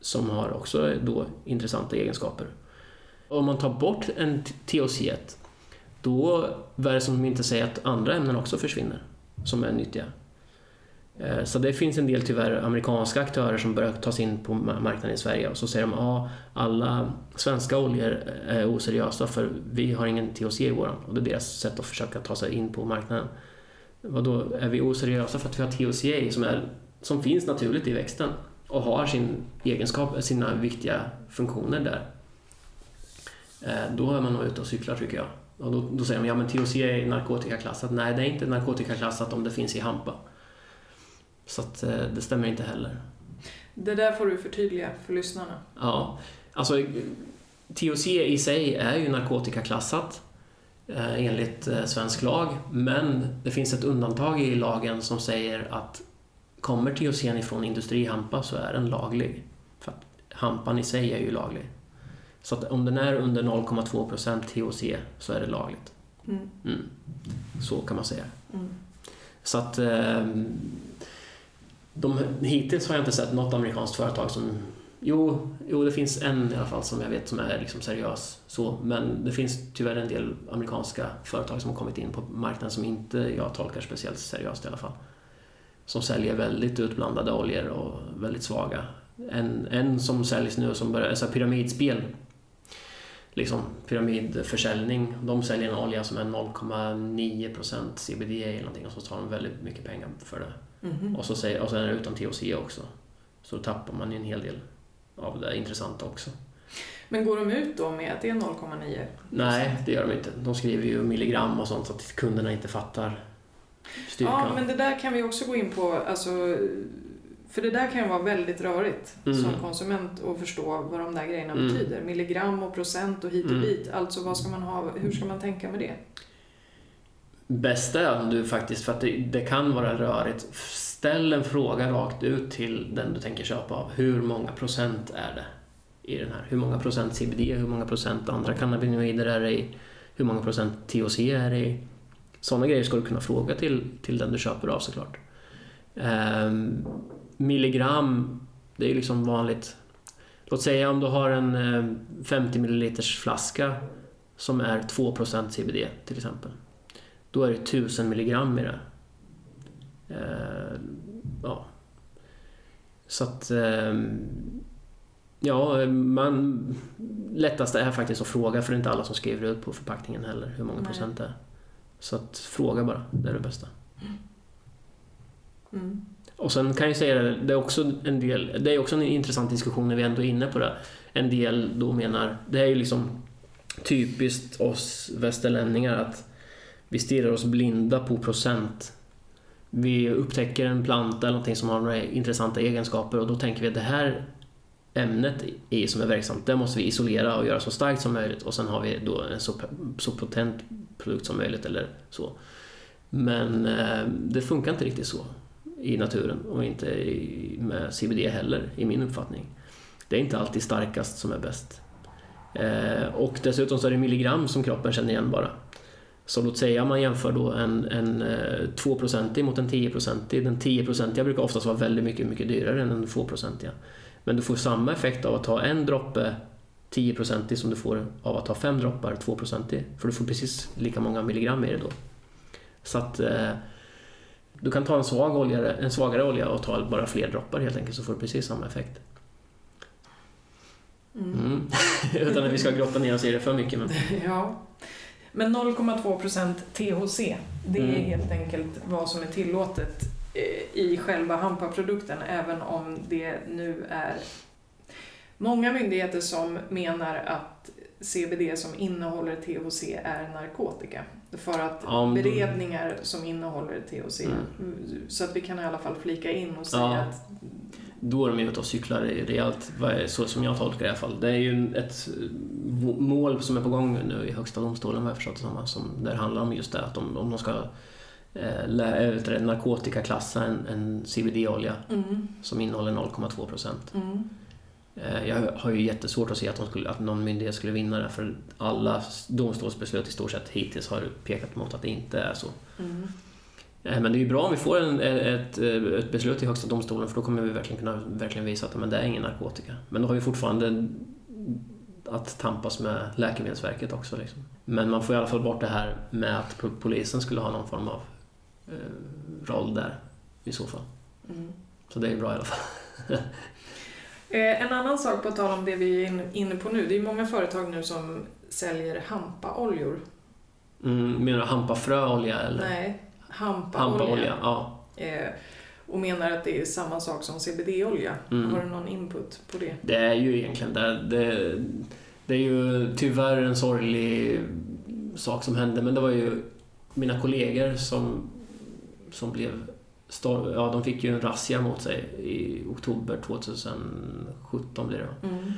Som har också då intressanta egenskaper. Om man tar bort en THC, då är det som inte säger att andra ämnen också försvinner som är nyttiga. Eh, så det finns en del tyvärr amerikanska aktörer som börjar ta sig in på marknaden i Sverige och så säger de att ah, alla svenska oljor eh, är oseriösa för vi har ingen THC i våran. Och det är deras sätt att försöka ta sig in på marknaden. Vadå, är vi oseriösa för att vi har THC i som, är, som finns naturligt i växten och har sin egenskap, sina viktiga funktioner där. Eh, Då är man nog ute och cyklar tycker jag. Och då, då säger de ja men THC är narkotikaklassat. Nej, det är inte narkotikaklassat om det finns i hampa. Så att, eh, det stämmer inte heller. Det där får du förtydliga för lyssnarna. Ja, alltså THC i sig är ju narkotikaklassat eh, enligt svensk lag, men det finns ett undantag i lagen som säger att kommer THC ifrån industrihampa så är den laglig. För att hampan i sig är ju laglig. Så att om den är under 0,2% THC så är det lagligt. Mm. Mm. Så kan man säga. Mm. Så att eh, de, hittills har jag inte sett något amerikanskt företag som Jo, jo, det finns en i alla fall som jag vet som är liksom seriös. Så, men det finns tyvärr en del amerikanska företag som har kommit in på marknaden som inte jag tolkar speciellt seriöst i alla fall. Som säljer väldigt utblandade oljor och väldigt svaga. En, en som säljs nu som börjar, alltså pyramidspel. Liksom pyramidförsäljning. De säljer en olja som är 0,9% CBD eller någonting och så tar de väldigt mycket pengar för det. Mhm. Och så, säger, och så är det utan THC också. Så då tappar man ju en hel del av det intressanta också. Men går de ut då med att det är 0,9? Nej, det gör de inte. De skriver ju milligram och sånt så att kunderna inte fattar styrkan. Ja, men det där kan vi också gå in på. Alltså, för det där kan ju vara väldigt rörigt Mm. som konsument att förstå vad de där grejerna Mm. betyder. Milligram och procent och hit och Mm. dit. Alltså vad ska man ha, hur ska man tänka med det? Bästa är om du faktiskt, för att det, det kan vara rörigt, ställ en fråga rakt ut till den du tänker köpa av. Hur många procent är det i den här? Hur många procent CBD, hur många procent andra cannabinoider är det i? Hur många procent THC är det i? Sådana grejer ska du kunna fråga till, till den du köper av såklart. Ehm, milligram, det är ju liksom vanligt. Låt säga om du har en eh, 50 ml flaska som är 2% CBD till exempel. Då är det 1000 milligram i det. Eh, ja. Så att... Eh, ja, man... Lättast är faktiskt att fråga för det är inte alla som skriver ut på förpackningen heller hur många Nej. procent det är. Så att fråga bara, det är det bästa. Mm. Och sen kan jag säga det, det är också en del, det är också en intressant diskussion när vi ändå är inne på det. En del då menar, det är ju liksom typiskt oss västerlänningar att vi stirrar oss blinda på procent. Vi upptäcker en planta eller någonting som har några intressanta egenskaper och då tänker vi att det här ämnet i som är verksamt, det måste vi isolera och göra så starkt som möjligt och sen har vi då en så, så potent produkt som möjligt eller så. Men eh, det funkar inte riktigt så i naturen och inte med CBD heller, i min uppfattning. Det är inte alltid starkast som är bäst. Eh, och dessutom så är det milligram som kroppen känner igen bara. Så låt säga man jämför då en, en eh, 2-procentig mot en 10-procentig. Den 10-procentiga brukar oftast vara väldigt mycket, mycket dyrare än den 2-procentiga. Men du får samma effekt av att ta en droppe 10-procentig, som du får av att ta fem droppar 2-procentig. För du får precis lika många milligram i det då. Så att eh, du kan ta en, svag olja, en svagare olja och ta bara fler droppar helt enkelt så får du precis samma effekt. Mm. Mm. Utan att vi ska grotta ner oss i det för mycket. Men... Ja. Men 0,2% THC, det är Mm. helt enkelt vad som är tillåtet eh, i själva hampaprodukten, även om det nu är många myndigheter som menar att CBD som innehåller THC är narkotika. För att Ja, då- beredningar som innehåller THC, Mm. så att vi kan i alla fall flika in och säga Ja. att Då är de ute och cyklar rejält, så som jag tolkar det i alla fall. Det är ju ett mål som är på gång nu i Högsta domstolen vad jag förstått det som, som där handlar om just det att om, om de ska eh, det, narkotikaklassa en, en CBD-olja mm, som innehåller 0,2 procent. mm, Eh, Jag har ju jättesvårt att se att, skulle, att någon myndighet skulle vinna det för alla domstolsbeslut i stort sett hittills har pekat mot att det inte är så. mm. Eh, Men det är ju bra om vi får en, ett, ett beslut i Högsta domstolen för då kommer vi verkligen kunna verkligen visa att men det är ingen narkotika. Men då har vi fortfarande att tampas med Läkemedelsverket också. Liksom. Men man får i alla fall bort det här med att po- polisen skulle ha någon form av eh, roll där i så fall. Mm. Så det är bra i alla fall. Eh, En annan sak på tal om det vi är in- inne på nu, det är många företag nu som säljer hampaoljor. Mm, menar du hampafröolja eller? Nej, hampaolja. Hampaolja, ja. Eh, och menar att det är samma sak som CBD-olja. Mm. Har du någon input på det? Det är ju egentligen det. det. Det är ju tyvärr en sorglig sak som hände, men det var ju mina kollegor som, som blev... Ja, de fick ju en razzia mot sig i oktober 2017 blir det. Mm.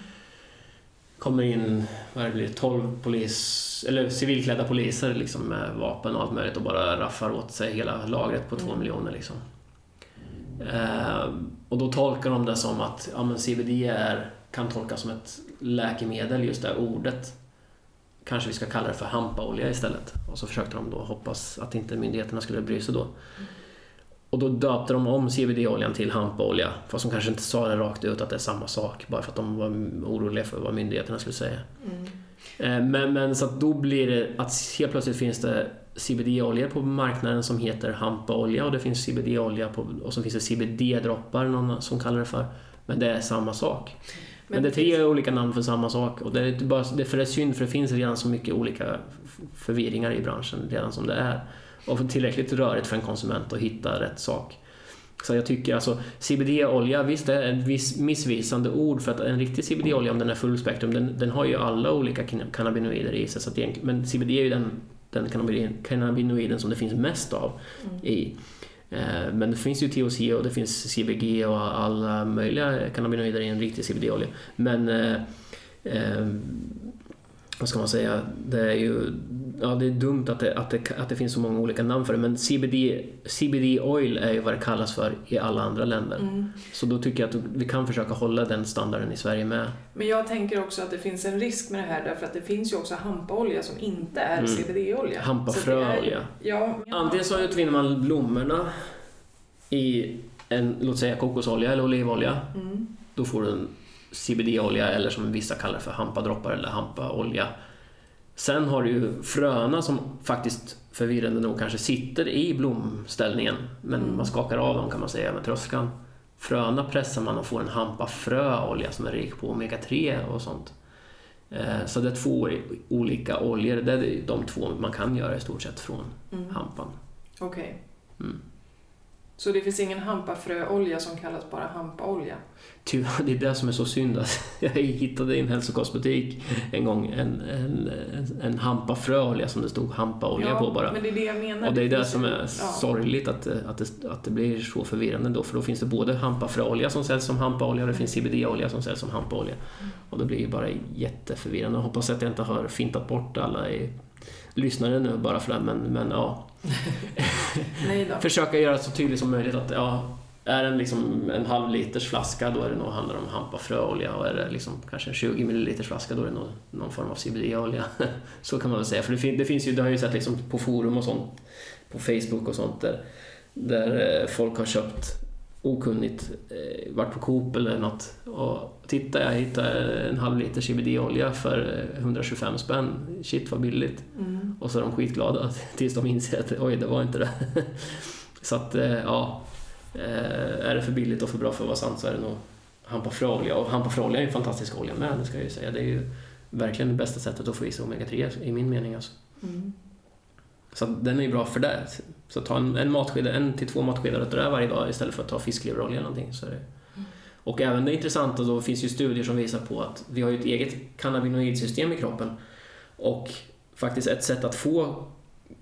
kommer in, vad det blir, 12 polis, eller civilklädda poliser liksom med vapen och allt möjligt och bara raffar åt sig hela lagret på två Mm. miljoner liksom. Eh, och då tolkar de det som att ja, men CBD är, kan tolkas som ett läkemedel, just det här ordet. Kanske vi ska kalla det för hampaolja istället. Och så försökte de då hoppas att inte myndigheterna skulle bry sig då. Och då döpte de om CBD-oljan till hampaolja, fast de kanske inte sa det rakt ut att det är samma sak, bara för att de var oroliga för vad myndigheterna skulle säga. Mm. Eh, Men, men så att då blir det att helt plötsligt finns det CBD-olja på marknaden som heter hampaolja och det finns CBD-olja och så finns det CBD-droppar, någon som kallar det för. Men det är samma sak. Men, det är tre olika namn för samma sak och det är, bara, det, är synd för det finns redan så mycket olika förvirringar i branschen redan som det är. Och tillräckligt rörigt för en konsument att hitta rätt sak. Så jag tycker alltså CBD-olja, visst det är ett missvisande ord för att en riktig CBD-olja om den är fullspektrum, den, den har ju alla olika cannabinoider i sig. Så att men CBD är ju den, den cannabinoiden som det finns mest av Mm. i. Eh, Men det finns ju THC och det finns CBG och alla möjliga cannabinoider i en riktig CBD-olja. Men eh, eh, vad ska man säga, det är ju ja, det är dumt att det, att, det, att det finns så många olika namn för det men CBD, CBD oil är ju vad det kallas för i alla andra länder. Mm. Så då tycker jag att vi kan försöka hålla den standarden i Sverige med. Men jag tänker också att det finns en risk med det här därför att det finns ju också hampaolja som inte är Mm. CBD-olja. Hampafröolja. Ja, Antingen så utvinner man blommorna i en, låt säga kokosolja eller olivolja. Mm. Då får du en CBD-olja eller som vissa kallar för hampadroppar eller hampaolja. Sen har du ju fröna som faktiskt förvirrande nog kanske sitter i blomställningen men Mm. man skakar av dem kan man säga med tröskan. Fröna pressar man och får en hampafröolja som är rik på omega-3 och sånt. Eh, Så det är två olika oljor, det är de två man kan göra i stort sett från Mm. hampan. Okej. Mm. Så det finns ingen hampafröolja som kallas bara hampaolja? Tyvärr, det är det som är så synd. att Jag hittade i en hälsokostbutik en gång en, en, en, hampafröolja som det stod hampaolja på bara. men det är det jag menar. Och det är det finns som är ja. sorgligt att, det- att, det, att det blir så förvirrande då. För då finns det både hampafröolja som säljs som hampaolja och det finns CBD-olja som säljs som hampaolja. Och det blir ju bara jätteförvirrande. Jag hoppas att jag inte har fintat bort alla i lyssnare nu bara för det. Men, men ja, försöka göra så tydligt som möjligt att ja, är det liksom en halv liters flaska då är det nog handlar om hampafröolja och är det liksom kanske en 20 milliliters flaska då är det nog någon form av CBD-olja. så kan man väl säga. För det, fin- det finns ju, det har jag ju sett liksom på forum och sånt, på Facebook och sånt där, där eh, folk har köpt okunnigt, eh, varit på Coop eller något och titta jag hittade en halv liter CBD-olja för eh, 125 spänn. Shit vad billigt. Mm. Och så är de skitglada tills de inser att oj, det var inte det. så att, eh, ja. eh, Är det för billigt och för bra för att vara sant så är det nog hampafröolja. Och hampafröolja är en fantastisk olja med, det ska jag ju säga. Det är ju verkligen det bästa sättet att få i sig omega-3 i min mening. Alltså. Mm. Så den är ju bra för det. Så ta en, en, matsked, en till två matskedar det här varje dag istället för att ta fiskleverolja eller någonting. Så är det. Och även det intressanta då finns ju studier som visar på att vi har ett eget cannabinoidsystem i kroppen. Och faktiskt ett sätt att få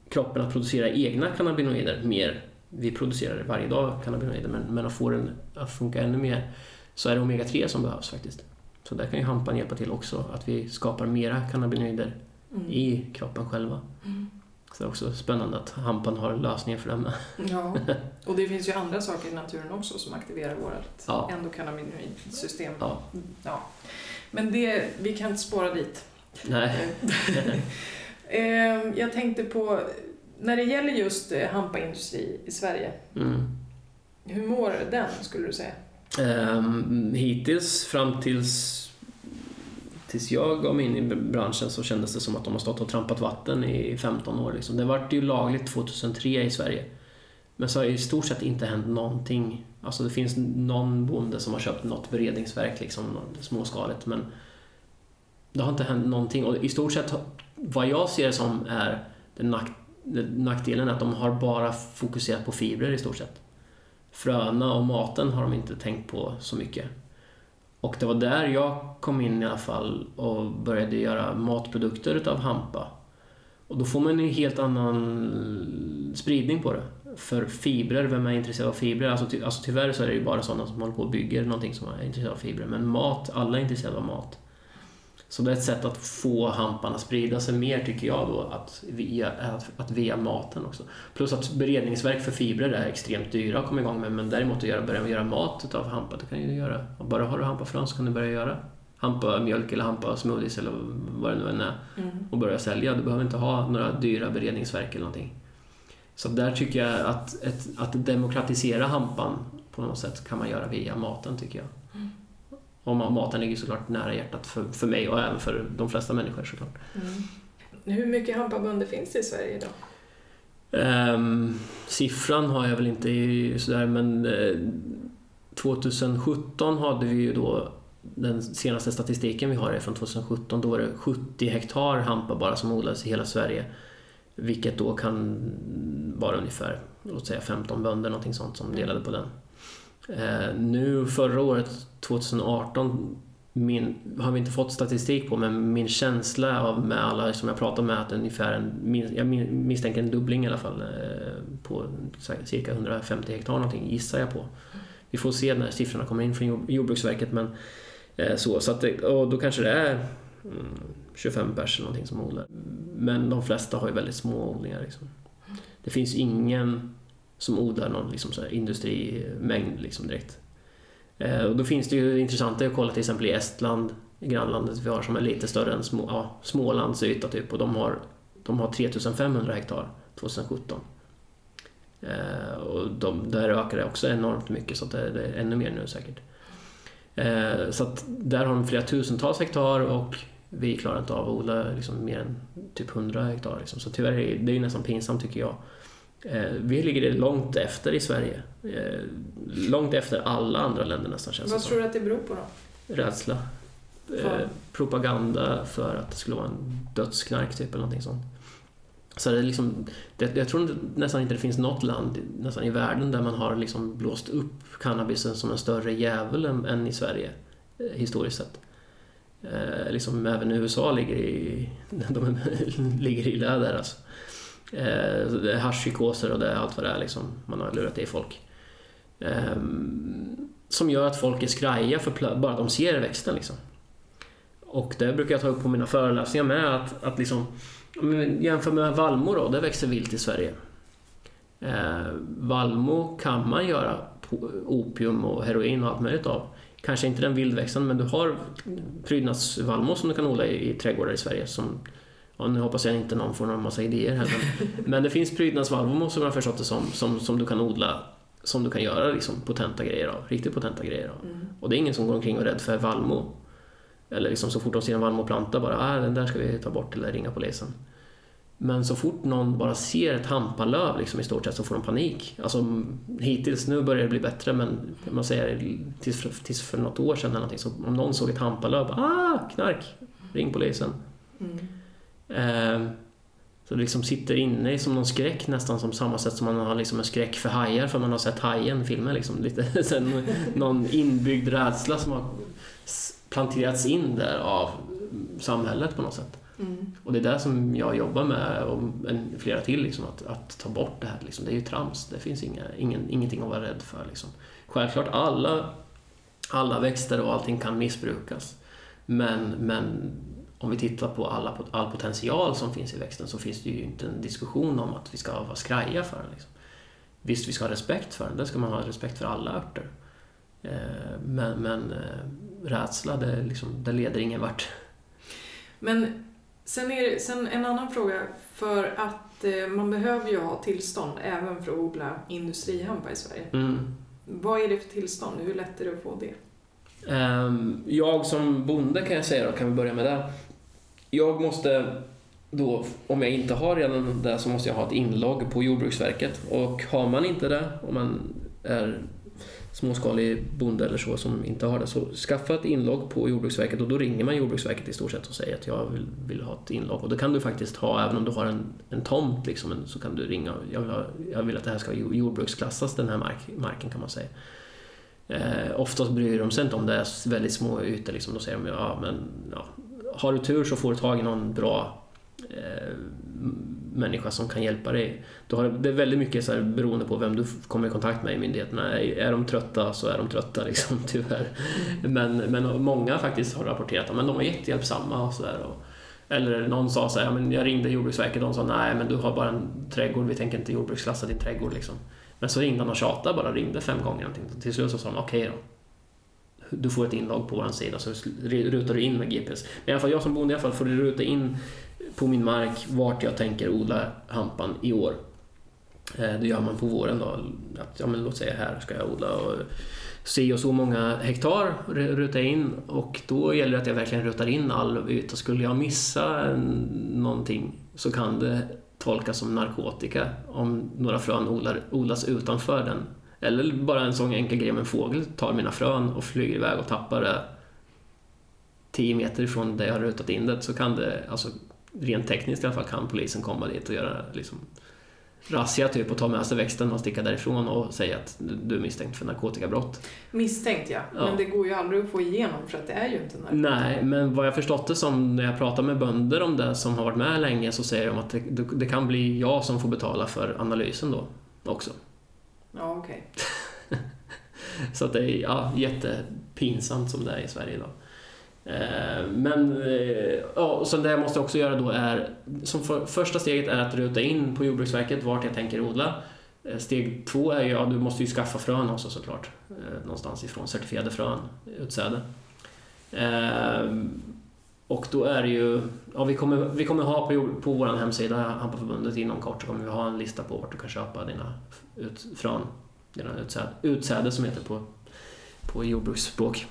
kroppen att producera egna cannabinoider mer. Vi producerar varje dag cannabinoider men, men att få den att funka ännu mer så är det omega-3 som behövs faktiskt. Så där kan ju hampan hjälpa till också, att vi skapar mera cannabinoider Mm. i kroppen själva. Mm. Så det är också spännande att hampan har lösningen för det med. Ja, och det finns ju andra saker i naturen också som aktiverar vårt Ja. endokannabinoidsystem. Ja. Ja. Men det, vi kan inte spåra dit. Nej. Eh, Jag tänkte på, när det gäller just eh, hampaindustri i Sverige, Mm. hur mår den skulle du säga? Ehm, hittills, fram tills, tills jag gav mig in i branschen så kändes det som att de har stått och trampat vatten i 15 år. Liksom. Det vart ju lagligt 2003 i Sverige. Men så har i stort sett inte hänt någonting. Alltså det finns någon bonde som har köpt något beredningsverk, liksom, något småskaligt, men det har inte hänt någonting. Och i stort sett, vad jag ser som är den nack, nackdelen är att de har bara fokuserat på fibrer i stort sett. Fröna och maten har de inte tänkt på så mycket. Och det var där jag kom in i alla fall och började göra matprodukter utav hampa. Och då får man en helt annan spridning på det. För fibrer, vem är intresserad av fibrer? Alltså, ty, alltså tyvärr så är det ju bara sådana som håller på och bygger någonting som är intresserade av fibrer. Men mat, alla är intresserade av mat. Så det är ett sätt att få hampan att sprida sig mer tycker jag då, att via, att, att via maten också. Plus att beredningsverk för fibrer är extremt dyra att komma igång med, men däremot att göra, börja göra mat utav hampa, det kan ju göra. Och bara har du hampafrön så kan du börja göra hampa mjölk eller hampa smoothies eller vad det nu än är Mm. och börja sälja. Du behöver inte ha några dyra beredningsverk eller någonting. Så där tycker jag att, ett, att demokratisera hampan på något sätt kan man göra via maten tycker jag. Mm. Och ma- maten ligger såklart nära hjärtat för, för mig och även för de flesta människor såklart. Mm. Hur mycket hampabönder finns det i Sverige idag? Ehm, siffran har jag väl inte sådär men eh, 2017 hade vi ju då den senaste statistiken vi har är från 2017. Då var det 70 hektar hampa bara som odlades i hela Sverige. Vilket då kan vara ungefär, låt säga 15 bönder någonting sånt som delade på den. Eh, nu förra året, 2018, min, har vi inte fått statistik på men min känsla av med alla som jag pratar med att ungefär en, jag misstänker en dubbling i alla fall eh, på cirka 150 hektar någonting gissar jag på. Vi får se när siffrorna kommer in från Jordbruksverket men eh, så, så att det, och då kanske det är mm, 25 pers någonting som odlar. Men de flesta har ju väldigt små odlingar. Liksom. Det finns ingen som odlar någon liksom, så här, industrimängd liksom, direkt. Eh, och då finns det ju intressanta att kolla till exempel i Estland, i grannlandet vi har som är lite större än små, ja, Smålands yta typ och de har, de har 3500 hektar 2017. Eh, och de, där ökar det också enormt mycket så att det, det är ännu mer nu säkert. Eh, så att där har de flera tusentals hektar och vi klarar inte av att odla liksom mer än typ 100 hektar. Liksom. Så tyvärr är det är nästan pinsamt tycker jag. Eh, vi ligger långt efter i Sverige. Eh, långt efter alla andra länder nästan känns Vad tror du att det beror på då? Rädsla. För? Eh, propaganda för att det skulle vara en dödsknark typ eller någonting sånt. Så det är liksom, det, jag tror inte- nästan inte det finns något land nästan i världen där man har liksom blåst upp cannabisen som en större djävul än, än i Sverige historiskt sett. Eh, liksom även USA ligger i, de ligger i läder alltså. Eh, det är haschpsykoser och det allt vad det är liksom. Man har lurat i folk. Eh, som gör att folk är skraja för bara de ser växten liksom. Och det brukar jag ta upp på mina föreläsningar med att, att liksom Jämför med vallmo då, det växer vilt i Sverige. Eh, vallmo kan man göra opium och heroin och allt möjligt av. Kanske inte den vildväxten men du har prydnadsvallmo som du kan odla i, i trädgårdar i Sverige. Som, ja, nu hoppas jag inte någon får någon massa idéer här men, men det finns prydnadsvallmo som jag har förstått det som, som, som du kan odla som du kan göra liksom, potenta grejer av, riktigt potenta grejer av. Mm. Och det är ingen som går omkring och är rädd för vallmo. Eller liksom så fort de ser en vallmoplanta bara, ah, den där ska vi ta bort eller ringa polisen. Men så fort någon bara ser ett hampalöv liksom, i stort sett så får de panik. Alltså hittills, nu börjar det bli bättre men man säger tills för, tills för något år sedan eller någonting, så om någon såg ett hampalöv, ah, knark, ring polisen. Mm. Eh, så det liksom sitter inne i som någon skräck nästan som samma sätt som man har liksom en skräck för hajar för man har sett Hajen filmen liksom. Lite, sen någon inbyggd rädsla som har planterats in där av samhället på något sätt. Mm. Och det är det som jag jobbar med och flera till, liksom, att, att ta bort det här. Liksom. Det är ju trams, det finns inga, ingen, ingenting att vara rädd för. Liksom. Självklart, alla, alla växter och allting kan missbrukas. Men, men om vi tittar på alla, all potential som finns i växten så finns det ju inte en diskussion om att vi ska vara skraja för den. Liksom. Visst, vi ska ha respekt för den, det ska man ha respekt för alla örter. Eh, Men, men eh, rädsla, det, liksom, det leder ingen vart. Men sen, är sen en annan fråga. För att eh, man behöver ju ha tillstånd även för att odla industrihampa i Sverige. Mm. Vad är det för tillstånd? Hur lätt är det att få det? Ehm, Jag som bonde kan jag säga då, kan vi börja med det. Jag måste då, om jag inte har redan det, så måste jag ha ett inlogg på Jordbruksverket. Och har man inte det, om man är småskalig bonde eller så som inte har det, så skaffa ett inlogg på Jordbruksverket och då ringer man Jordbruksverket i stort sett och säger att jag vill, vill ha ett inlogg. Och det kan du faktiskt ha även om du har en, en tomt, liksom, så kan du ringa. Jag vill, ha, jag vill att det här ska jordbruksklassas, den här mark, marken kan man säga. Eh, oftast bryr de sig inte om det är väldigt små ytor. Liksom. Då säger de ja, men ja, har du tur så får du tag i någon bra eh, människa som kan hjälpa dig. Du har, det är väldigt mycket så här, beroende på vem du kommer i kontakt med i myndigheterna. Är, är de trötta så är de trötta liksom, tyvärr. Men, men många faktiskt har rapporterat att de är jättehjälpsamma och så där, och, Eller någon sa så här, men jag ringde Jordbruksverket och de sa nej men du har bara en trädgård, vi tänker inte jordbruksklassa din trädgård liksom. Men så ringde han och tjatade bara, ringde fem gånger någonting. Till slut så sa de okej okay då. Du får ett inlogg på vår sida så rutar du in med GPS. Men i alla fall jag som bonde i alla fall får ruta in på min mark vart jag tänker odla hampan i år. Eh, det gör man på våren då. Att, ja, men låt säga här ska jag odla och se och så många hektar ruta in och då gäller det att jag verkligen rutar in all yta. Skulle jag missa någonting så kan det tolkas som narkotika om några frön odlas utanför den. Eller bara en sån enkel grej med en fågel tar mina frön och flyger iväg och tappar det 10 meter ifrån där jag har rutat in det så kan det, alltså rent tekniskt i alla fall, kan polisen komma dit och göra liksom razzia typ och ta med sig växten och sticka därifrån och säga att du är misstänkt för narkotikabrott. Misstänkt ja. Ja. Men det går ju aldrig att få igenom för att det är ju inte narkotika. Nej, men vad jag förstått det som när jag pratar med bönder om det som har varit med länge så säger de att det, det kan bli jag som får betala för analysen då också. Ja, okej. Så att det är ja, jättepinsamt som det är i Sverige idag. Eh, men eh, ja, så det jag måste också göra då är, som för, första steget är att ruta in på Jordbruksverket vart jag tänker odla. Eh, steg två är ju, ja du måste ju skaffa frön också såklart. Någonstans ifrån, certifierade frön, utsäde. Och då är det ju, ja vi kommer, vi kommer ha på, på vår hemsida, Hampaförbundet, inom kort så kommer vi ha en lista på vart du kan köpa dina ut, frön, dina utsäde, utsäde som heter på, på jordbruksspråk.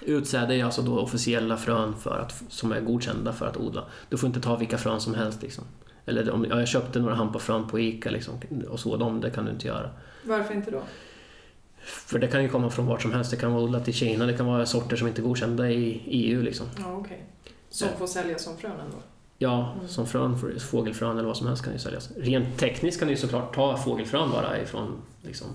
Utsäde är alltså då officiella frön för att, som är godkända för att odla. Du får inte ta vilka frön som helst. Liksom. Eller om ja, jag köpte några hampafrön på ICA liksom, och så, dem, det kan du inte göra. Varför inte då? För det kan ju komma från vart som helst. Det kan vara odlat i Kina, det kan vara sorter som inte är godkända i EU. Liksom. Ja, okay. Som får säljas som frön ändå? Ja, mm. som frön, fågelfrön eller vad som helst kan ju säljas. Rent tekniskt kan du såklart ta fågelfrön bara ifrån liksom,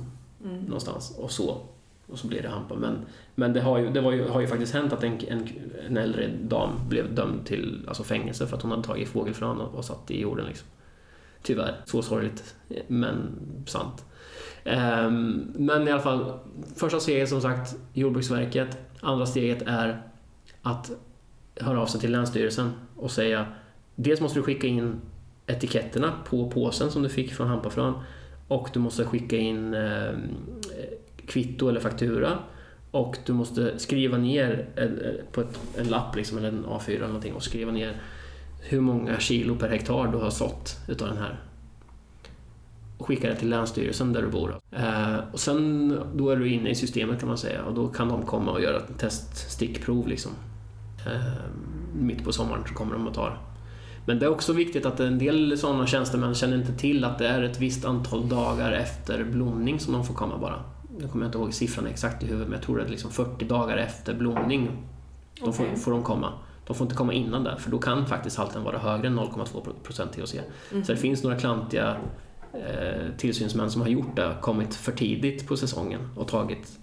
mm. någonstans och så. Och så blir det hampa. Men, men det, har ju, det ju, har ju faktiskt hänt att en, en, en äldre dam blev dömd till alltså fängelse för att hon hade tagit fågelfrön och, och satt i jorden. Liksom. Tyvärr. Så sorgligt, men sant. Ehm, men i alla fall, första steget som sagt Jordbruksverket. Andra steget är att höra av sig till Länsstyrelsen och säga dels måste du skicka in etiketterna på påsen som du fick från Hampafrön och du måste skicka in eh, kvitto eller faktura och du måste skriva ner eh, på ett, en lapp liksom, eller en A4 eller någonting och skriva ner hur många kilo per hektar du har sått utav den här och skicka det till Länsstyrelsen där du bor. Eh, och sen då är du inne i systemet kan man säga och då kan de komma och göra ett teststickprov liksom. Eh, mitt på sommaren så kommer de att ta det. Men det är också viktigt att en del sådana tjänstemän känner inte till att det är ett visst antal dagar efter blomning som de får komma bara. Nu kommer jag inte ihåg siffran exakt i huvudet, men jag tror det är liksom 40 dagar efter blomning de får, får de komma. De får inte komma innan det, för då kan faktiskt halten vara högre än 0,2% THC. Mm. Så det finns några klantiga tillsynsmän som har gjort det, kommit för tidigt på säsongen och tagit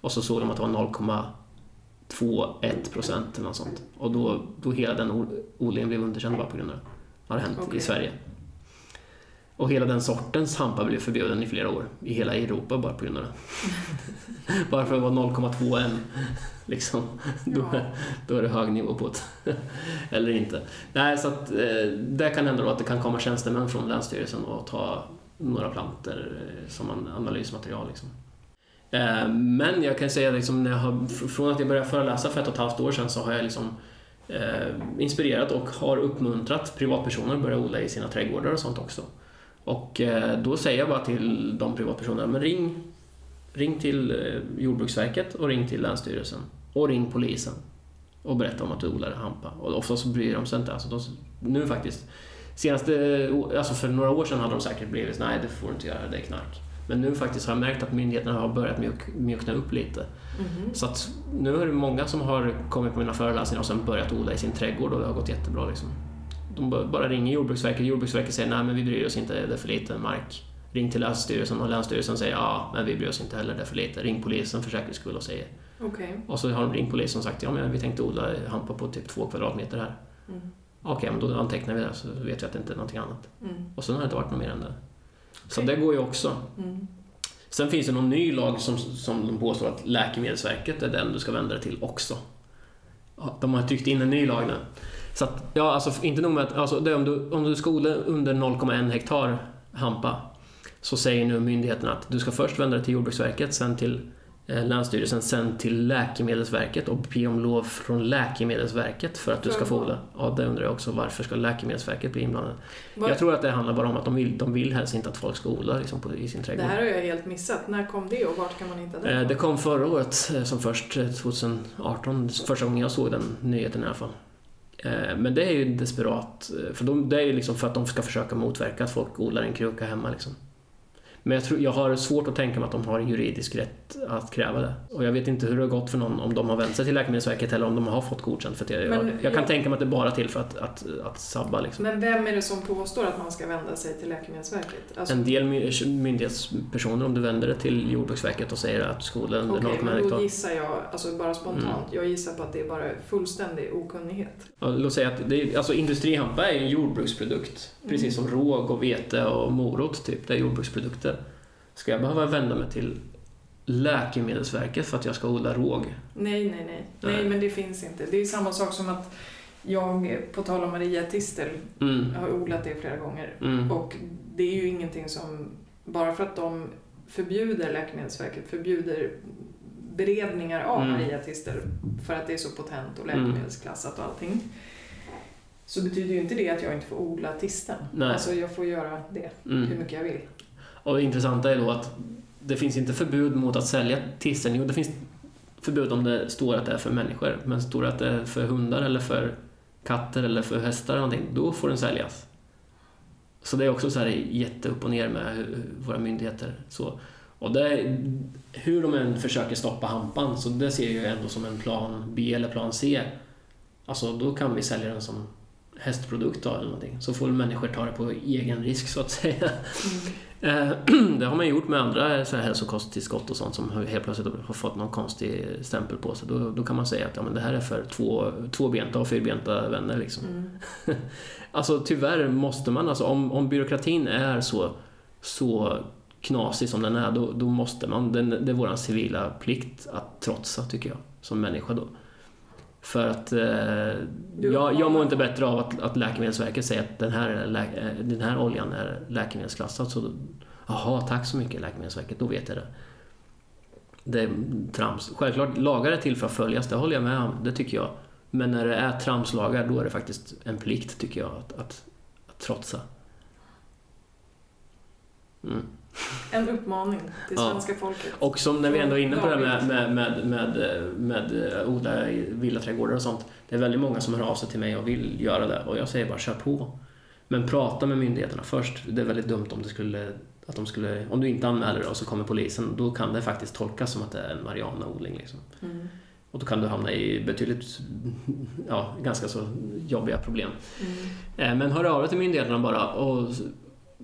och så såg de att det var 0,21 procent eller något sånt. Och då, då hela den odlingen blev underkänd bara på grund av det. Det har hänt okay. i Sverige. Och hela den sortens hampa blev förbjuden i flera år i hela Europa bara på grund av det. bara för att det var 0,21 liksom. Då, då är det hög nivå på det. Eller inte. Nej, så att eh, det kan hända då att det kan komma tjänstemän från Länsstyrelsen och ta några planter eh, som analysmaterial. Liksom. Eh, men jag kan säga liksom, när jag har, från att jag började föreläsa för ett och ett halvt år sedan så har jag liksom inspirerat och har uppmuntrat privatpersoner att börja odla i sina trädgårdar och sånt också. Och eh, då säger jag bara till de privatpersonerna, men ring, ring till eh, Jordbruksverket och ring till Länsstyrelsen och ring polisen och berätta om att du odlar hampa. Och oftast så bryr de sig inte. Alltså de, nu faktiskt, senaste, alltså för några år sedan hade de säkert blivit nej det får du inte göra, det är knark. Men nu faktiskt har jag märkt att myndigheterna har börjat mjuk, mjukna upp lite. Mm. Så att nu är det många som har kommit på mina föreläsningar och sen börjat odla i sin trädgård och det har gått jättebra. Liksom de bara ringer Jordbruksverket. Jordbruksverket säger nej men vi bryr oss inte, det är för lite mark. Ring till Länsstyrelsen och Länsstyrelsen säger ja, men vi bryr oss inte heller, det är för lite. Ring polisen för säkerhets skull och säger. Okay. Och så har de ringt polisen och sagt ja, men vi tänkte odla hampa på typ två kvadratmeter här. Mm. Okej, okay, men då antecknar vi det så vet vi att det inte är någonting annat. Mm. Och sen har det inte varit något mer än det. Så okay. det går ju också. Mm. Sen finns det någon ny lag som, som de påstår att Läkemedelsverket är den du ska vända dig till också. De har tryckt in en ny lag nu. Så att, ja, alltså inte nog med att, alltså, det om, du, om du ska odla under 0,1 hektar hampa så säger nu myndigheten att du ska först vända dig till Jordbruksverket, sen till Eh, Länsstyrelsen sen till Läkemedelsverket och be om lov från Läkemedelsverket för att du ska få det. Ja, det undrar jag också. Varför ska Läkemedelsverket bli inblandat? Var... Jag tror att det handlar bara om att de vill, de vill helst inte att folk ska odla liksom, på, i sin trädgård. Det här har jag helt missat. När kom det och vart kan man hitta det? Eh, det kom förra året eh, som först, 2018. Första gången jag såg den nyheten i alla fall. Eh, men det är ju desperat, eh, för de, det är ju liksom för att de ska försöka motverka att folk odlar en kruka hemma. Liksom. Men jag, tror, jag har svårt att tänka mig att de har juridisk rätt att kräva det. Och jag vet inte hur det har gått för någon, om de har vänt sig till Läkemedelsverket eller om de har fått godkänt. För det. Men, jag, jag kan ja. tänka mig att det är bara till för att, att, att sabba. Liksom. Men vem är det som påstår att man ska vända sig till Läkemedelsverket? Alltså... En del myndighetspersoner, om du vänder dig till Jordbruksverket och säger att skolan under okay, 0,1 då gissar jag, alltså bara spontant, mm. jag gissar på att det är bara fullständig okunnighet. Ja, låt säga att det är, alltså industrihampa är en jordbruksprodukt. Mm. Precis som råg och vete och morot, typ. Det är jordbruksprodukter. Ska jag behöva vända mig till Läkemedelsverket för att jag ska odla råg? Nej, nej, nej. Nej, men det finns inte. Det är samma sak som att jag, på tal om mariatistel, mm. har odlat det flera gånger. Mm. Och det är ju ingenting som, bara för att de förbjuder Läkemedelsverket, förbjuder beredningar av mm. mariatistel för att det är så potent och mm. läkemedelsklassat och allting. Så betyder ju inte det att jag inte får odla tisten. Nej. Alltså jag får göra det mm. hur mycket jag vill. Och det intressanta är då att det finns inte förbud mot att sälja tissen. Jo, det finns förbud om det står att det är för människor. Men står det att det är för hundar eller för katter eller för hästar eller någonting, då får den säljas. Så det är också så här jätteupp och ner med våra myndigheter. Så. Och det, hur de än försöker stoppa hampan, så det ser jag ändå som en plan B eller plan C. Alltså då kan vi sälja den som hästprodukt då, eller någonting. Så får människor ta det på egen risk så att säga. Mm. det har man gjort med andra så här hälsokosttillskott och sånt som helt plötsligt har fått någon konstig stämpel på sig. Då, då kan man säga att ja, men det här är för två, tvåbenta och fyrbenta vänner. Liksom. Mm. alltså tyvärr måste man, alltså, om, om byråkratin är så, så knasig som den är, då, då måste man, den, det är vår civila plikt att trotsa tycker jag, som människa då. För att eh, jag, jag mår inte bättre av att, att Läkemedelsverket säger att den här, eh, den här oljan är läkemedelsklassad. Så, jaha, tack så mycket Läkemedelsverket, då vet jag det. Det är trams. Självklart, lagar är till för att följas, det håller jag med om, det tycker jag. Men när det är tramslagar, då är det faktiskt en plikt, tycker jag, att, att, att trotsa. Mm. En uppmaning till svenska ja. folket. Och som när vi ändå är inne på det med, med, med, med, med eh, odla villaträdgårdar och sånt. Det är väldigt många som hör av sig till mig och vill göra det och jag säger bara kör på. Men prata med myndigheterna först. Det är väldigt dumt om det skulle att de skulle, om du inte anmäler det och så kommer polisen, då kan det faktiskt tolkas som att det är en marijuanaodling. Liksom. Mm. Och då kan du hamna i betydligt, ja, ganska så jobbiga problem. Mm. Eh, men hör av dig till myndigheterna bara och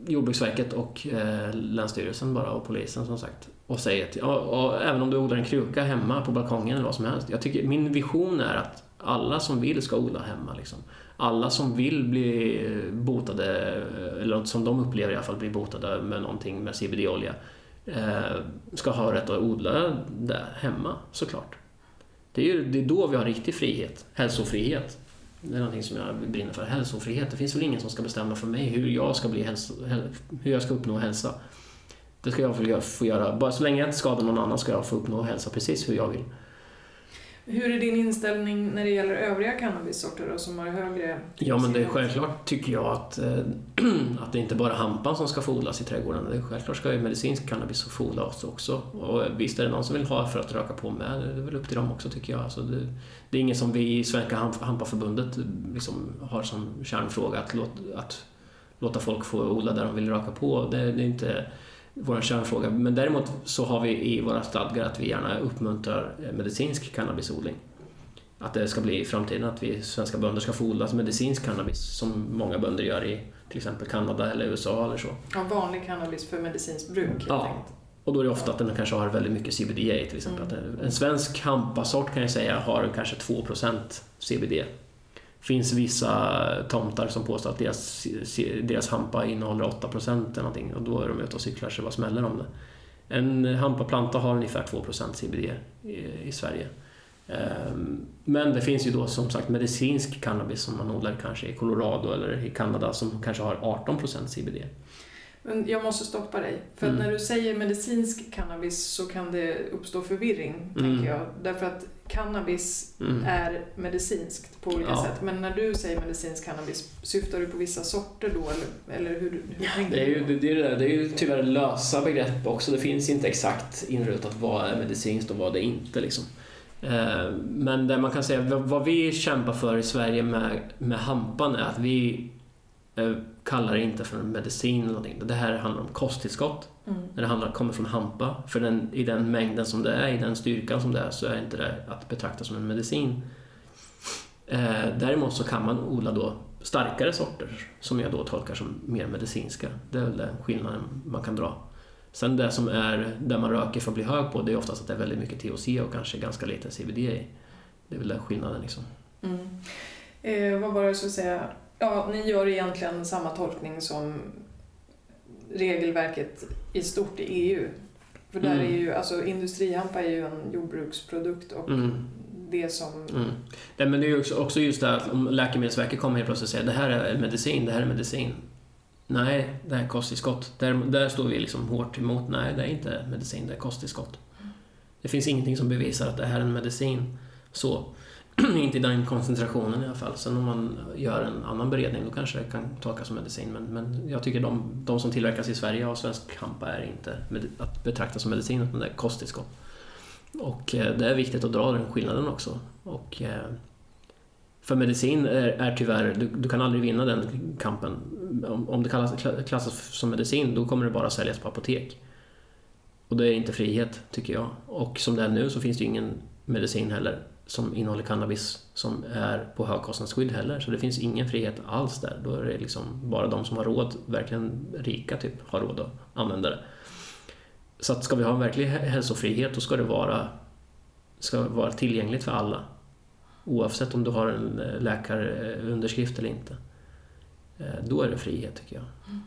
Jordbruksverket och eh, Länsstyrelsen bara och polisen som sagt. Och säger att, ja, och även om du odlar en kruka hemma på balkongen eller vad som helst. Jag tycker, min vision är att alla som vill ska odla hemma. Liksom. Alla som vill bli botade, eller som de upplever i alla fall bli botade med någonting med CBD-olja, eh, ska ha rätt att odla där hemma såklart. Det är, ju, det är då vi har riktig frihet, hälsofrihet. Det är någonting som jag brinner för. Hälsofrihet. Det finns väl ingen som ska bestämma för mig hur jag ska, bli hälso, hur jag ska uppnå hälsa. Det ska jag få göra. Bara så länge jag inte skadar någon annan ska jag få uppnå hälsa precis hur jag vill. Hur är din inställning när det gäller övriga cannabissorter då, som har högre Ja, men det är självklart tycker jag att, äh, att det inte bara är hampan som ska få odlas i trädgården. Det är självklart ska ju medicinsk cannabis få odlas också. Och visst är det någon som vill ha för att röka på med, det är väl upp till dem också tycker jag. Alltså det, det är inget som vi i Svenska Hampaförbundet liksom har som kärnfråga att, låta, att låta folk få odla där de vill röka på. Det, det är inte vår kärnfråga. Men däremot så har vi i våra stadgar att vi gärna uppmuntrar medicinsk cannabisodling. Att det ska bli i framtiden att vi svenska bönder ska få odla medicinsk cannabis som många bönder gör i till exempel Kanada eller USA eller så. Ja, vanlig cannabis för medicinskt bruk helt ja. enkelt. Och då är det ofta att den kanske har väldigt mycket CBD till exempel. Mm. En svensk hampasort kan jag säga har kanske 2% CBD finns vissa tomtar som påstår att deras, deras hampa innehåller 8% eller någonting och då är de ute och cyklar så vad smäller om det. En hampaplanta har ungefär 2% CBD i, i Sverige. Ehm, men det finns ju då som sagt medicinsk cannabis som man odlar kanske i Colorado eller i Kanada som kanske har 18% CBD. Men jag måste stoppa dig. För mm. när du säger medicinsk cannabis så kan det uppstå förvirring, mm. tänker jag. Därför att cannabis mm. är medicinskt på olika ja. sätt. Men när du säger medicinsk cannabis, syftar du på vissa sorter då? Eller, eller hur, hur ja, tänker det är, ju, det, är det, det är ju tyvärr lösa begrepp också. Det finns inte exakt inrutat vad är medicinskt och vad det är inte. Liksom. Eh, men det man kan säga, vad vi kämpar för i Sverige med, med hampan är att vi eh, kallar det inte för medicin eller någonting. Det här handlar om kosttillskott. Mm. När det handlar, kommer från hampa, för den, i den mängden som det är, i den styrkan som det är, så är inte det att betrakta som en medicin. Eh, däremot så kan man odla då starkare sorter som jag då tolkar som mer medicinska. Det är väl den skillnaden man kan dra. Sen det som är där man röker för att bli hög på, det är oftast att det är väldigt mycket THC och kanske ganska lite CBD i. Det är väl den skillnaden liksom. Mm. Eh, vad var det jag skulle säga? Ja, ni gör egentligen samma tolkning som regelverket i stort i EU. För där mm. är ju, alltså industrihampa är ju en jordbruksprodukt och mm. det som... Mm. Nej, men det är ju också just det att om Läkemedelsverket kommer helt plötsligt och säger det här är medicin, det här är medicin. Nej, det här är kosttillskott. Där, där står vi liksom hårt emot. Nej, det är inte medicin, det är kosttillskott. Det finns ingenting som bevisar att det här är en medicin. Så. inte i den koncentrationen i alla fall. Sen om man gör en annan beredning då kanske det kan tolkas som medicin. Men, men jag tycker de, de som tillverkas i Sverige av svensk hampa är inte med, att betrakta som medicin utan det är kosttillskott. Och eh, det är viktigt att dra den skillnaden också. Och, eh, för medicin är, är tyvärr, du, du, kan aldrig vinna den kampen. Om, om det kallas, klassas som medicin då kommer det bara säljas på apotek. Och det är inte frihet, tycker jag. Och som det är nu så finns det ju ingen medicin heller som innehåller cannabis som är på högkostnadsskydd heller. Så det finns ingen frihet alls där. Då är det liksom bara de som har råd, verkligen rika typ, har råd att använda det. Så att ska vi ha en verklig hälsofrihet då ska det vara, ska vara tillgängligt för alla. Oavsett om du har en eh, läkarunderskrift eller inte. Eh, då är det frihet tycker jag. Mm.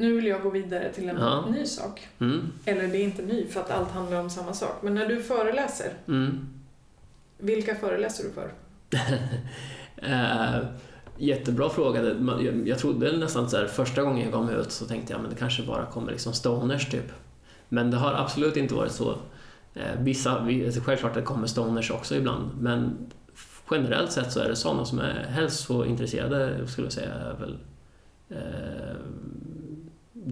Nu vill jag gå vidare till en ja. ny sak. Mm. Eller det är inte ny för att allt handlar om samma sak. Men när du föreläser, mm. vilka föreläser du för? uh, jättebra fråga. Jag, trodde nästan så här, första gången jag gav mig ut så tänkte jag men det kanske bara kommer liksom stoners typ. Men det har absolut inte varit så. Uh, vissa, alltså självklart det kommer stoners också ibland, men generellt sett så är det sådana som är hälsointresserade, skulle jag säga, är väl uh,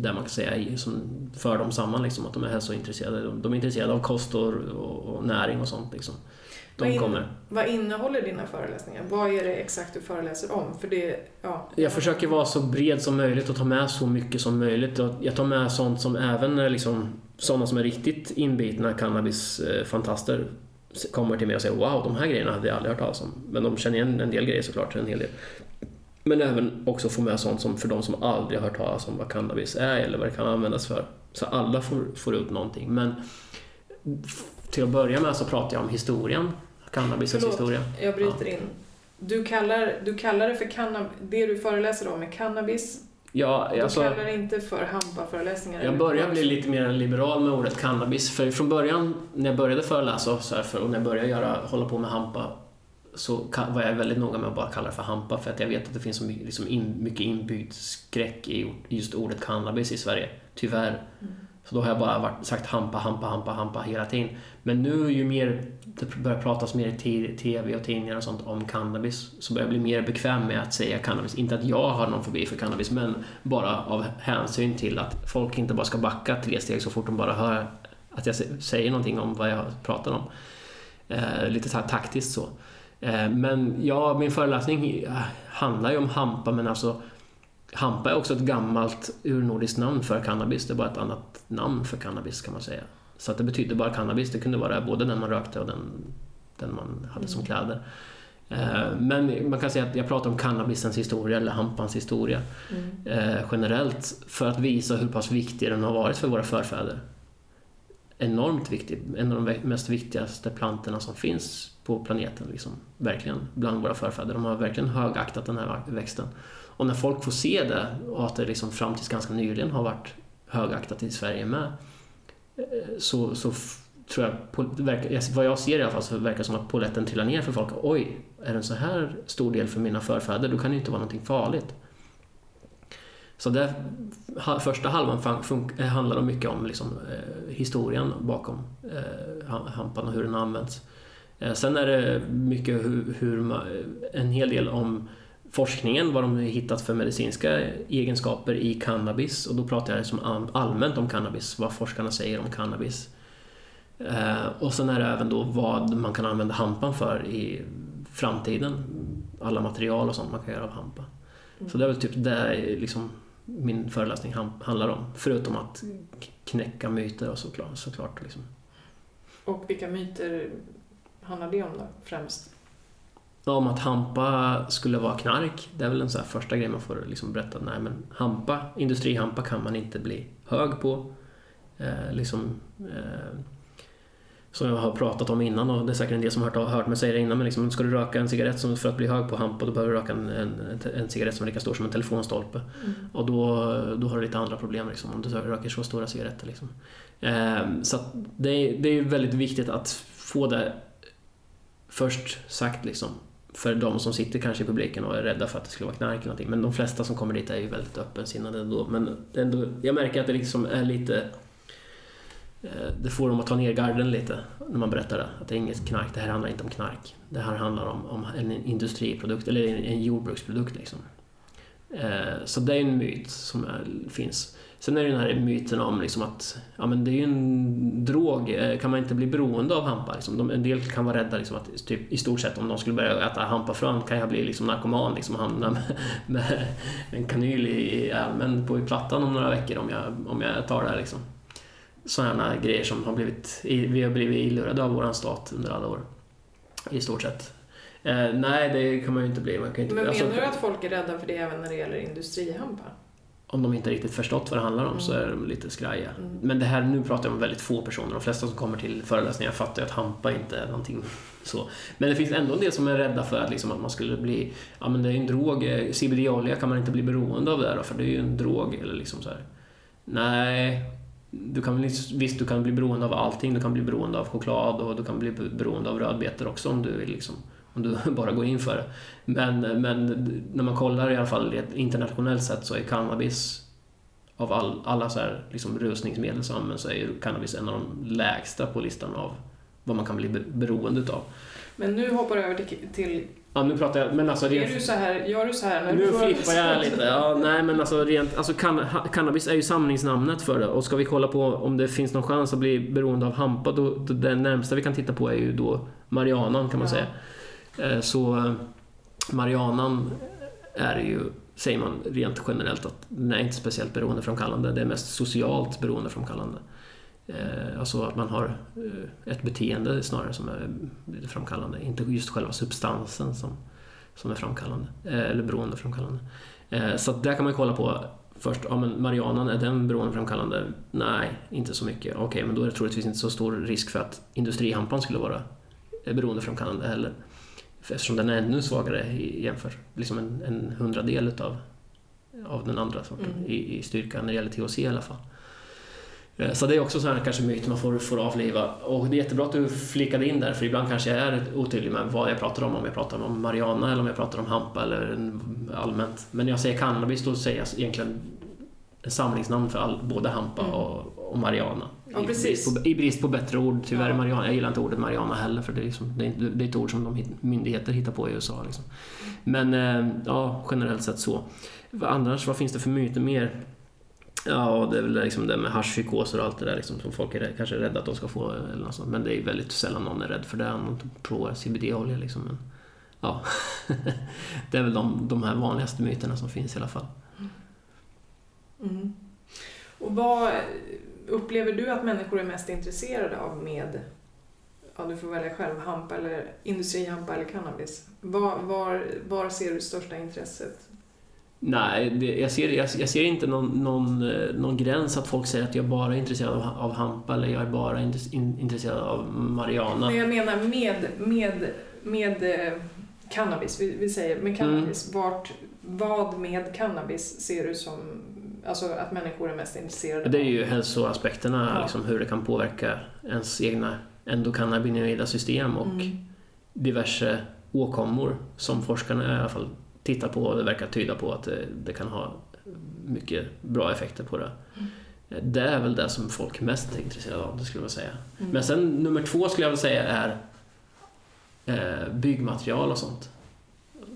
där man kan säga som för dem samman, liksom, att de är hälsointresserade. De, de är intresserade av kost och, och, och näring och sånt. Liksom. Vad, in, vad innehåller dina föreläsningar? Vad är det exakt du föreläser om? För det, ja, jag försöker vara så bred som möjligt och ta med så mycket som möjligt. Jag tar med sånt som även liksom, sådana som är riktigt inbitna cannabisfantaster kommer till mig och säger wow, de här grejerna hade jag aldrig hört talas om. Men de känner igen en del grejer såklart, en hel del. Men även också få med sånt som för de som aldrig har hört talas om vad cannabis är eller vad det kan användas för. Så alla får, får ut någonting. Men till att börja med så pratar jag om historien, cannabisens Förlåt, historia. jag bryter ja. in. Du kallar, du kallar det för cannabis, det du föreläser om är cannabis. Ja, du alltså, kallar det inte för hampa-föreläsningar? Jag börjar bli lite mer liberal med ordet cannabis. För från början, när jag började föreläsa så här, för, och när jag började göra, hålla på med hampa så var jag väldigt noga med att bara kalla det för hampa för att jag vet att det finns så mycket, liksom in, mycket inbyggd skräck i just ordet cannabis i Sverige. Tyvärr. Mm. Så då har jag bara varit, sagt hampa, hampa, hampa, hampa hela tiden. Men nu ju mer det börjar pratas mer i TV och tidningar och sånt om cannabis så börjar jag bli mer bekväm med att säga cannabis. Inte att jag har någon fobi för cannabis men bara av hänsyn till att folk inte bara ska backa tre steg så fort de bara hör att jag säger någonting om vad jag pratar om. Eh, lite så taktiskt så. Eh, men ja, min föreläsning handlar ju om hampa, men alltså hampa är också ett gammalt urnordiskt namn för cannabis. Det är bara ett annat namn för cannabis kan man säga. Så att det betyder bara cannabis. Det kunde vara både den man rökte och den, den man hade som mm. kläder. Eh, men man kan säga att jag pratar om cannabisens historia eller hampans historia mm. Eh, generellt för att visa hur pass viktig den har varit för våra förfäder. Enormt viktig, en av de mest viktigaste plantorna som finns på planeten. Liksom. Verkligen, bland våra förfäder. De har verkligen högaktat den här växten. Och när folk får se det och att det liksom fram tills ganska nyligen har varit högaktat i Sverige med eh, så, så tror jag, vad jag ser i alla fall, så verkar det som att poletten trillar ner för folk. Oj, är det en så här stor del för mina förfäder, då kan det ju inte vara någonting farligt. Så där, första halvan eh, handlar mycket om liksom, eh, historien bakom eh, hampan och hur den används. Eh, sen är det mycket hur, hur en hel del om forskningen, vad de har hittat för medicinska egenskaper i cannabis och då pratar jag liksom allmänt om cannabis, vad forskarna säger om cannabis. Eh, och sen är det även då vad man kan använda hampan för i framtiden, alla material och sånt man kan göra av hampa. Mm. Så det är väl typ det liksom min föreläsning handlar om, förutom att knäcka myter och såklart. såklart liksom. Och vilka myter handlar det om då, främst? Om att hampa skulle vara knark. Det är väl den så första grejen man får liksom berätta. Nej, men hampa, industrihampa kan man inte bli hög på. Eh, liksom, eh, som jag har pratat om innan och det är säkert en del som har hört, hört mig säga det innan men liksom, ska du röka en cigarett som, för att bli hög på hampa då behöver du röka en, en, en cigarett som är lika stor som en telefonstolpe. Mm. Och då, då har du lite andra problem liksom, om du röker så stora cigaretter. Liksom. Eh, så det, är, det är väldigt viktigt att få det först sagt liksom. För de som sitter kanske i publiken och är rädda för att det skulle vara knark eller någonting. Men de flesta som kommer dit är ju väldigt öppensinnade ändå. Men ändå, jag märker att det liksom är lite... Eh, det får dem att ta ner garden lite när man berättar det. Att det är inget knark, det här handlar inte om knark. Det här handlar om, om en industriprodukt eller en, en jordbruksprodukt liksom. Eh, så det är en myt som är, finns. Sen är det den här myten om liksom att ja, men det är ju en drog, eh, kan man inte bli beroende av hampa? Liksom. De, en del kan vara rädda liksom, att typ, i stort sett om de skulle börja äta hampafrön kan jag bli liksom, narkoman liksom, och hamna med, med en kanyl i älmen på i plattan om några veckor om jag, om jag tar det här. Liksom. Sådana grejer som har blivit, vi har blivit illurade av våran stat under alla år. I stort sett. Eh, nej, det kan man ju inte bli. Man kan inte, Men menar alltså, du att folk är rädda för det även när det gäller industrihampa? om de inte riktigt förstått vad det handlar om Mm. så är de lite skraja. Mm. Men det här, nu pratar jag om väldigt få personer. De flesta som kommer till föreläsningar fattar ju att hampa inte är någonting så. Men det finns ändå en del som är rädda för att, liksom, att man skulle bli, ja men det är ju en drog, eh, CBD-olja kan man inte bli beroende av det då, för det är ju en drog. Eller liksom så här. Nej, du kan, visst du kan bli beroende av allting. Du kan bli beroende av choklad och du kan bli beroende av rödbetor också om du vill liksom. Om du bara går in för det. Men, men när man kollar i alla fall internationellt sett så är cannabis av all, alla så här, liksom rusningsmedel som används så är ju cannabis en av de lägsta på listan av vad man kan bli beroende av. Men nu hoppar du över till... Ja, nu pratar jag, men alltså är rent, du så här, gör du så här när nu du får- flippar jag lite. Ja, nej men alltså rent, alltså can, cannabis är ju samlingsnamnet för det och ska vi kolla på om det finns någon chans att bli beroende av hampa då, då det närmsta vi kan titta på är ju då marijuanan kan man Ja. säga. Eh, Så eh, marijuanan är ju, säger man rent generellt, att den är inte speciellt beroendeframkallande. Det är mest socialt beroendeframkallande. Eh, Alltså att man har eh, ett beteende snarare som är framkallande, inte just själva substansen som, som är framkallande, eh, eller beroendeframkallande. Så där kan man kolla på först, ja men marijuanan, är den beroendeframkallande? Nej, inte så mycket. Okej, men då är det troligtvis inte så stor risk för att industrihampan skulle vara beroendeframkallande heller. Eftersom den är ännu svagare jämfört, liksom en, en hundradel utav, av den andra sorten Mm. i, i styrka när det gäller THC i alla fall. Eh, Så det är också så här kanske myt man får, får avliva. Och det är jättebra att du flikade in där, för ibland kanske jag är otydlig med vad jag pratar om. Om jag pratar om marijuana eller om jag pratar om hampa eller en- allmänt. Men när jag säger cannabis, då säger jag egentligen en samlingsnamn för all, både hampa Mm. och, och marijuana. Ja, I, brist på, I brist på bättre ord. Tyvärr, Ja. marijuana, jag gillar inte ordet marijuana heller, för det är, liksom, det är, det är ett ord som de myndigheter hittar på i USA. Liksom. Men eh, ja, generellt sett så. Annars, vad finns det för myter mer? Ja, det är väl liksom det med haschpsykoser och allt det där liksom, som folk är kanske är rädda att de ska få. Eller något sånt. Men det är väldigt sällan någon är rädd för det. Man provar CBD-olja liksom. Men, ja. det är väl de, de här vanligaste myterna som finns i alla fall. Mm. mm. Och vad upplever du att människor är mest intresserade av med, ja du får välja själv, hampa eller industrihampa eller cannabis? Var, var, var ser du största intresset? Nej, det, jag, ser, jag, jag ser inte någon, någon, eh, någon gräns att folk säger att jag bara är intresserad av, av hampa eller jag är bara intres- in, intresserad av marijuana. Men jag menar med, med, med eh, cannabis, vi, vi säger med cannabis, vart, vad med cannabis ser du som, alltså att människor är mest intresserade Det är ju hälsoaspekterna, Ja. liksom hur det kan påverka ens egna endokannabinoida system och Mm. diverse åkommor som forskarna i alla fall tittar på och det verkar tyda på att det, det kan ha mycket bra effekter på det. Mm. Det är väl det som folk mest är intresserade av, det skulle jag säga. Mm. Men sen nummer två skulle jag vilja säga är eh, byggmaterial och sånt.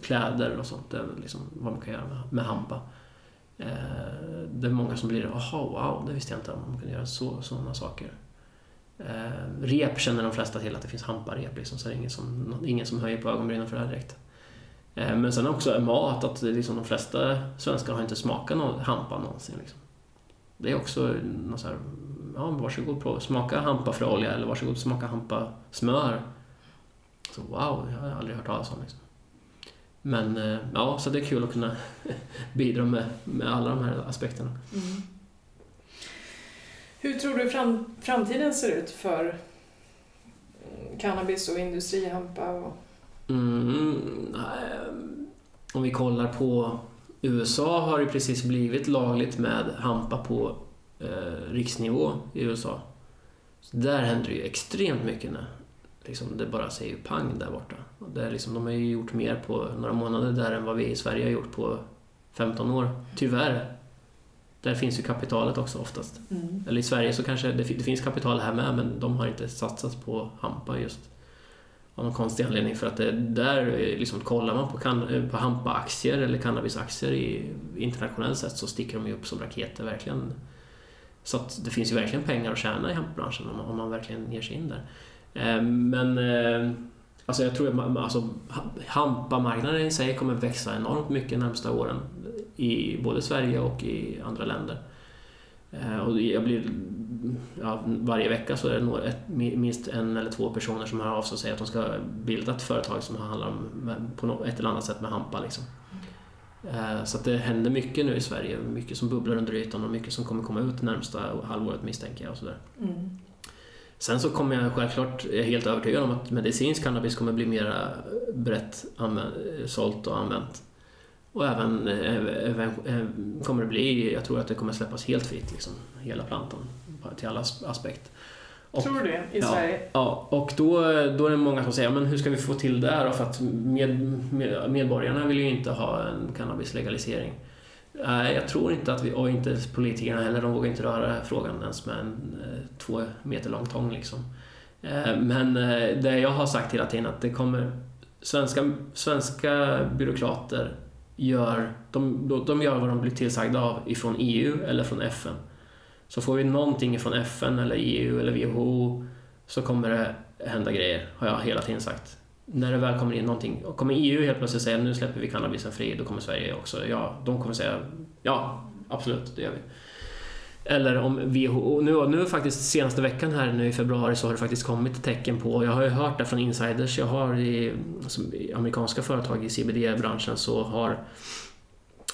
Kläder och sånt, det är liksom vad man kan göra med, med hampa. Eh, det är många som blir aha wow, det visste jag inte om man kunde göra så, sådana saker. Eh, rep känner de flesta till att det finns hamparep, liksom, så det är ingen som, ingen som höjer på ögonbrynen för det här direkt. Eh, men sen också mat, att liksom de flesta svenskar har inte smakat någon hampa någonsin. Liksom. Det är också något så här, ja varsågod prova, smaka hampafröolja eller varsågod smaka hampasmör. Så wow, jag har aldrig hört talas om liksom. Men eh, ja, så det är kul att kunna bidra med, med alla de här aspekterna. Mm. Hur tror du fram, framtiden ser ut för cannabis och industrihampa? Och, Mm, om vi kollar på USA har det precis blivit lagligt med hampa på eh, riksnivå i USA. Så där händer det ju extremt mycket nu. Liksom, det bara säger pang där borta. Och det är liksom, de har ju gjort mer på några månader där än vad vi i Sverige har gjort på 15 år. Tyvärr. Där finns ju kapitalet också oftast. mm. Eller i Sverige så kanske det, det finns kapital här med men de har inte satsat på hampa just. Av någon konstig anledning för att det, där liksom, kollar man på, kan, på hampaaktier eller cannabisaktier i, internationellt sett så sticker de ju upp som raketer verkligen. Så att det finns ju verkligen pengar att tjäna i hampbranschen om, om man verkligen ger sig in där. Eh, men eh, alltså jag tror att alltså, hampamarknaden i sig kommer växa enormt mycket de närmsta åren i både Sverige och i andra länder. Eh, och jag blir, ja, varje vecka så är det ett, minst en eller två personer som hör av sig och säger att de ska bilda ett företag som handlar om, på ett eller annat sätt med hampa. Liksom. Eh, så det händer mycket nu i Sverige, mycket som bubblar under ytan och mycket som kommer komma ut det närmsta halvåret misstänker jag. Och sådär. Mm. Sen så kommer jag självklart, jag är helt övertygad om att medicinsk cannabis kommer bli mer brett sålt och använt. Och även, även, kommer det bli, jag tror att det kommer släppas helt fritt, liksom, hela plantan, till alla aspekt. Och, tror du det? I ja, Sverige? Ja, och då, då är det många som säger, men hur ska vi få till det här då? För att med, med, medborgarna vill ju inte ha en cannabislegalisering. Nej, jag tror inte att vi, och inte politikerna heller, de vågar inte röra frågan ens med en eh, två meter lång tång liksom. Eh, men eh, det jag har sagt hela tiden att det kommer svenska, svenska byråkrater gör, de, de gör vad de blir tillsagda av ifrån EU eller från FN. Så får vi någonting från FN eller EU eller WHO så kommer det hända grejer, har jag hela tiden sagt. När det väl kommer in någonting, och kommer EU helt plötsligt säga nu släpper vi cannabisen fri, då kommer Sverige också, ja, de kommer säga ja, absolut, det gör vi. Eller om WHO, nu, nu faktiskt senaste veckan här nu i februari så har det faktiskt kommit tecken på, jag har ju hört det från insiders jag har i, i amerikanska företag i CBD-branschen så har,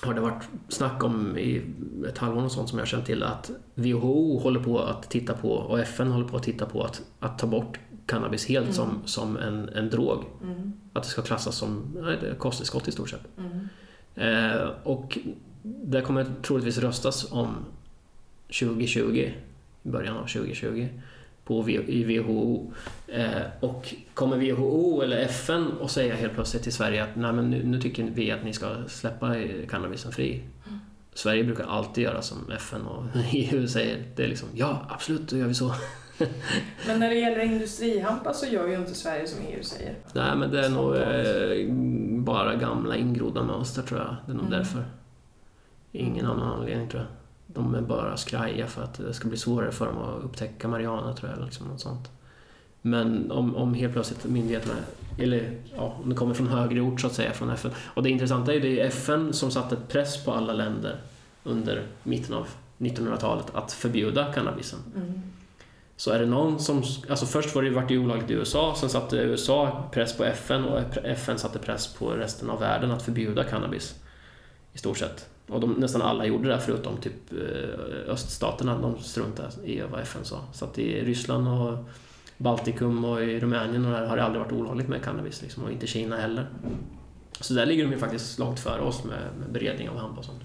har det varit snack om i ett halvår och sånt som jag känt till att WHO håller på att titta på och FN håller på att titta på att, att ta bort cannabis helt mm. som, som en, en drog. Mm. Att det ska klassas som kosttillskott i stort sett. Mm. Eh, och det kommer troligtvis röstas om 2020, i början av 2020, på, i WHO. Eh, och kommer WHO eller FN och säga helt plötsligt till Sverige att Nej, men nu, nu tycker vi att ni ska släppa cannabisen fri. Mm. Sverige brukar alltid göra som FN och EU säger. Det är liksom, ja absolut, då gör vi så. men när det gäller industrihampa så gör ju inte Sverige som EU säger. Nej, men det är nog eh, bara gamla ingrodda mönster tror jag. Det är nog mm. därför. Ingen annan anledning tror jag de är bara skraja för att det ska bli svårare för dem att upptäcka Mariana tror jag. Liksom något sånt. Men om, om helt plötsligt myndigheterna, eller ja, om det kommer från högre ort så att säga, från FN. Och det intressanta är ju det är FN som satte press på alla länder under mitten av 1900-talet att förbjuda cannabisen. Mm. Så är det någon som, alltså först var det, vart det olagligt i USA, sen satte USA press på FN och FN satte press på resten av världen att förbjuda cannabis. I stort sett. Och de, nästan alla gjorde det förutom typ eh, öststaterna, de struntade i vad FN sa. Så att i Ryssland och Baltikum och i Rumänien och där har det aldrig varit olagligt med cannabis liksom, och inte Kina heller. Så där ligger de ju faktiskt långt före oss med, med beredning av hampa och sånt.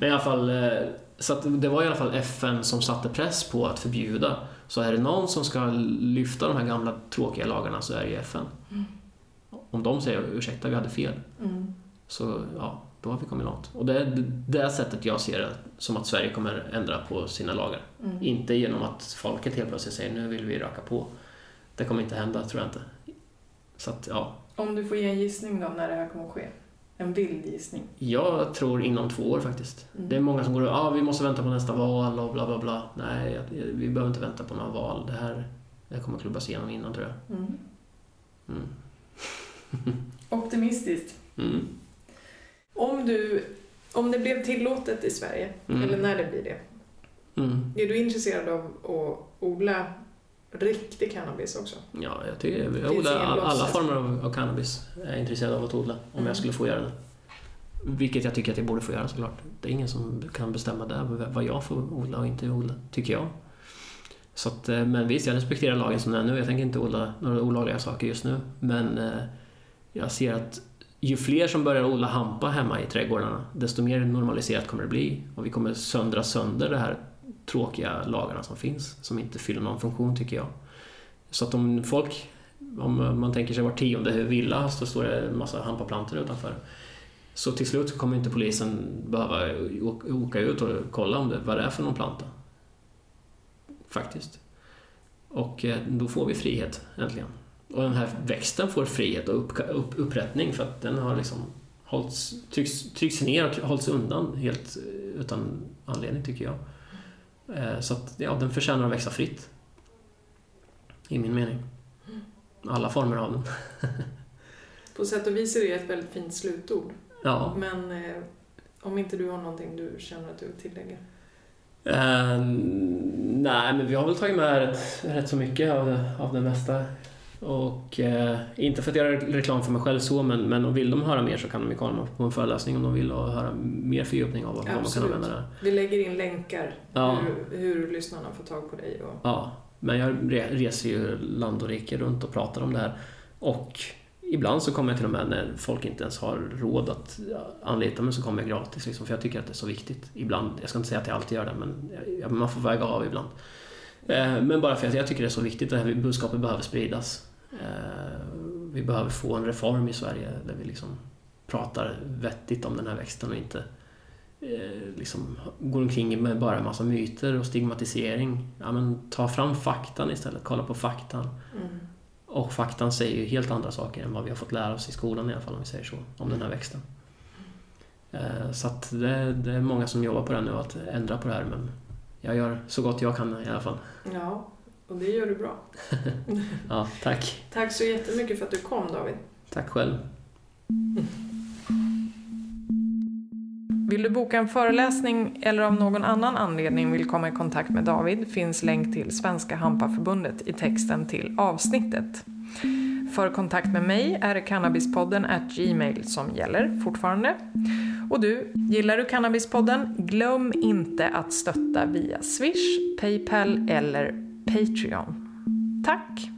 Men i alla fall, eh, så det var i alla fall FN som satte press på att förbjuda. Så är det någon som ska lyfta de här gamla tråkiga lagarna så är det ju FN. Mm. Om de säger ursäkta, vi hade fel. Mm. Så ja, då har vi kommit långt. Och det är det sättet jag ser det, som att Sverige kommer ändra på sina lagar. Mm. Inte genom att folket helt plötsligt säger nu vill vi raka på. Det kommer inte hända, tror jag inte. Så att, ja. Om du får ge en gissning då när det här kommer att ske? En vild gissning? Jag tror inom två år faktiskt. Mm. Det är många som går och ah, vi måste vänta på nästa val och bla bla bla. Nej, vi behöver inte vänta på några val. Det här, det här kommer klubbas igenom innan tror jag. Mm. Mm. Optimistiskt. Om, du, om det blev tillåtet i Sverige, mm. eller när det blir det, mm. är du intresserad av att odla riktig cannabis också? Ja, jag tycker jag odlar alla, alla former av, av, cannabis. Jag är intresserad av att odla, om mm. jag skulle få göra det. Vilket jag tycker att jag borde få göra såklart. Det är ingen som kan bestämma det, vad jag får odla och inte odla, tycker jag. Så att, eh, men visst, jag respekterar lagen som den är nu. Jag tänker inte odla några olagliga saker just nu. Men eh, jag ser att ju fler som börjar odla hampa hemma i trädgårdarna, desto mer normaliserat kommer det bli. Och vi kommer söndra sönder de här tråkiga lagarna som finns, som inte fyller någon funktion tycker jag. Så att om folk, om man tänker sig var tionde villa, så står det en massa hampaplantor utanför. Så till slut kommer inte polisen behöva åka ut och kolla om det, vad det är för någon planta. Faktiskt. Och eh, då får vi frihet, äntligen. Och den här växten får frihet och upp, upp, upprättning för att den har liksom hållits, trycks, trycks ner och hållits undan helt utan anledning tycker jag. Eh, så att, ja, den förtjänar att växa fritt. I min mening. Alla former av den. På sätt och vis är det ett väldigt fint slutord. Ja. Men eh, om inte du har någonting du känner att du vill tillägga? Uh, nej, men vi har väl tagit med rätt, rätt så mycket av det, av det mesta. Och uh, inte för att göra reklam för mig själv så, men, men vill de höra mer så kan de ju komma på en föreläsning om de vill och höra mer fördjupning av vad man kan använda det. Vi lägger in länkar ja. hur, hur lyssnarna får tag på dig. Och... Ja, men jag reser ju land och rike runt och pratar om det här. Och ibland så kommer jag till och med när folk inte ens har råd att anlita mig så kommer jag gratis. Liksom, för jag tycker att det är så viktigt. Ibland, jag ska inte säga att jag alltid gör det, men man får väga av ibland. Eh, men bara för att jag tycker det är så viktigt. Det här budskapet behöver spridas. Eh, vi behöver få en reform i Sverige där vi liksom pratar vettigt om den här växten och inte eh, liksom går omkring med bara en massa myter och stigmatisering. Ja, men ta fram faktan istället, kolla på faktan. Mm. Och faktan säger ju helt andra saker än vad vi har fått lära oss i skolan i alla fall om vi säger så, om den här växten. Eh, så att det, det är många som jobbar på det nu, att ändra på det här men jag gör så gott jag kan i alla fall. Ja, och det gör du bra. ja, tack. Tack så jättemycket för att du kom David. Tack själv. Vill du boka en föreläsning eller av någon annan anledning vill komma i kontakt med David finns länk till Svenska Hampaförbundet i texten till avsnittet. För kontakt med mig är det cannabispodden at gmail som gäller fortfarande. Och du, gillar du Cannabispodden? Glöm inte att stötta via Swish, Paypal eller Patreon. Tack!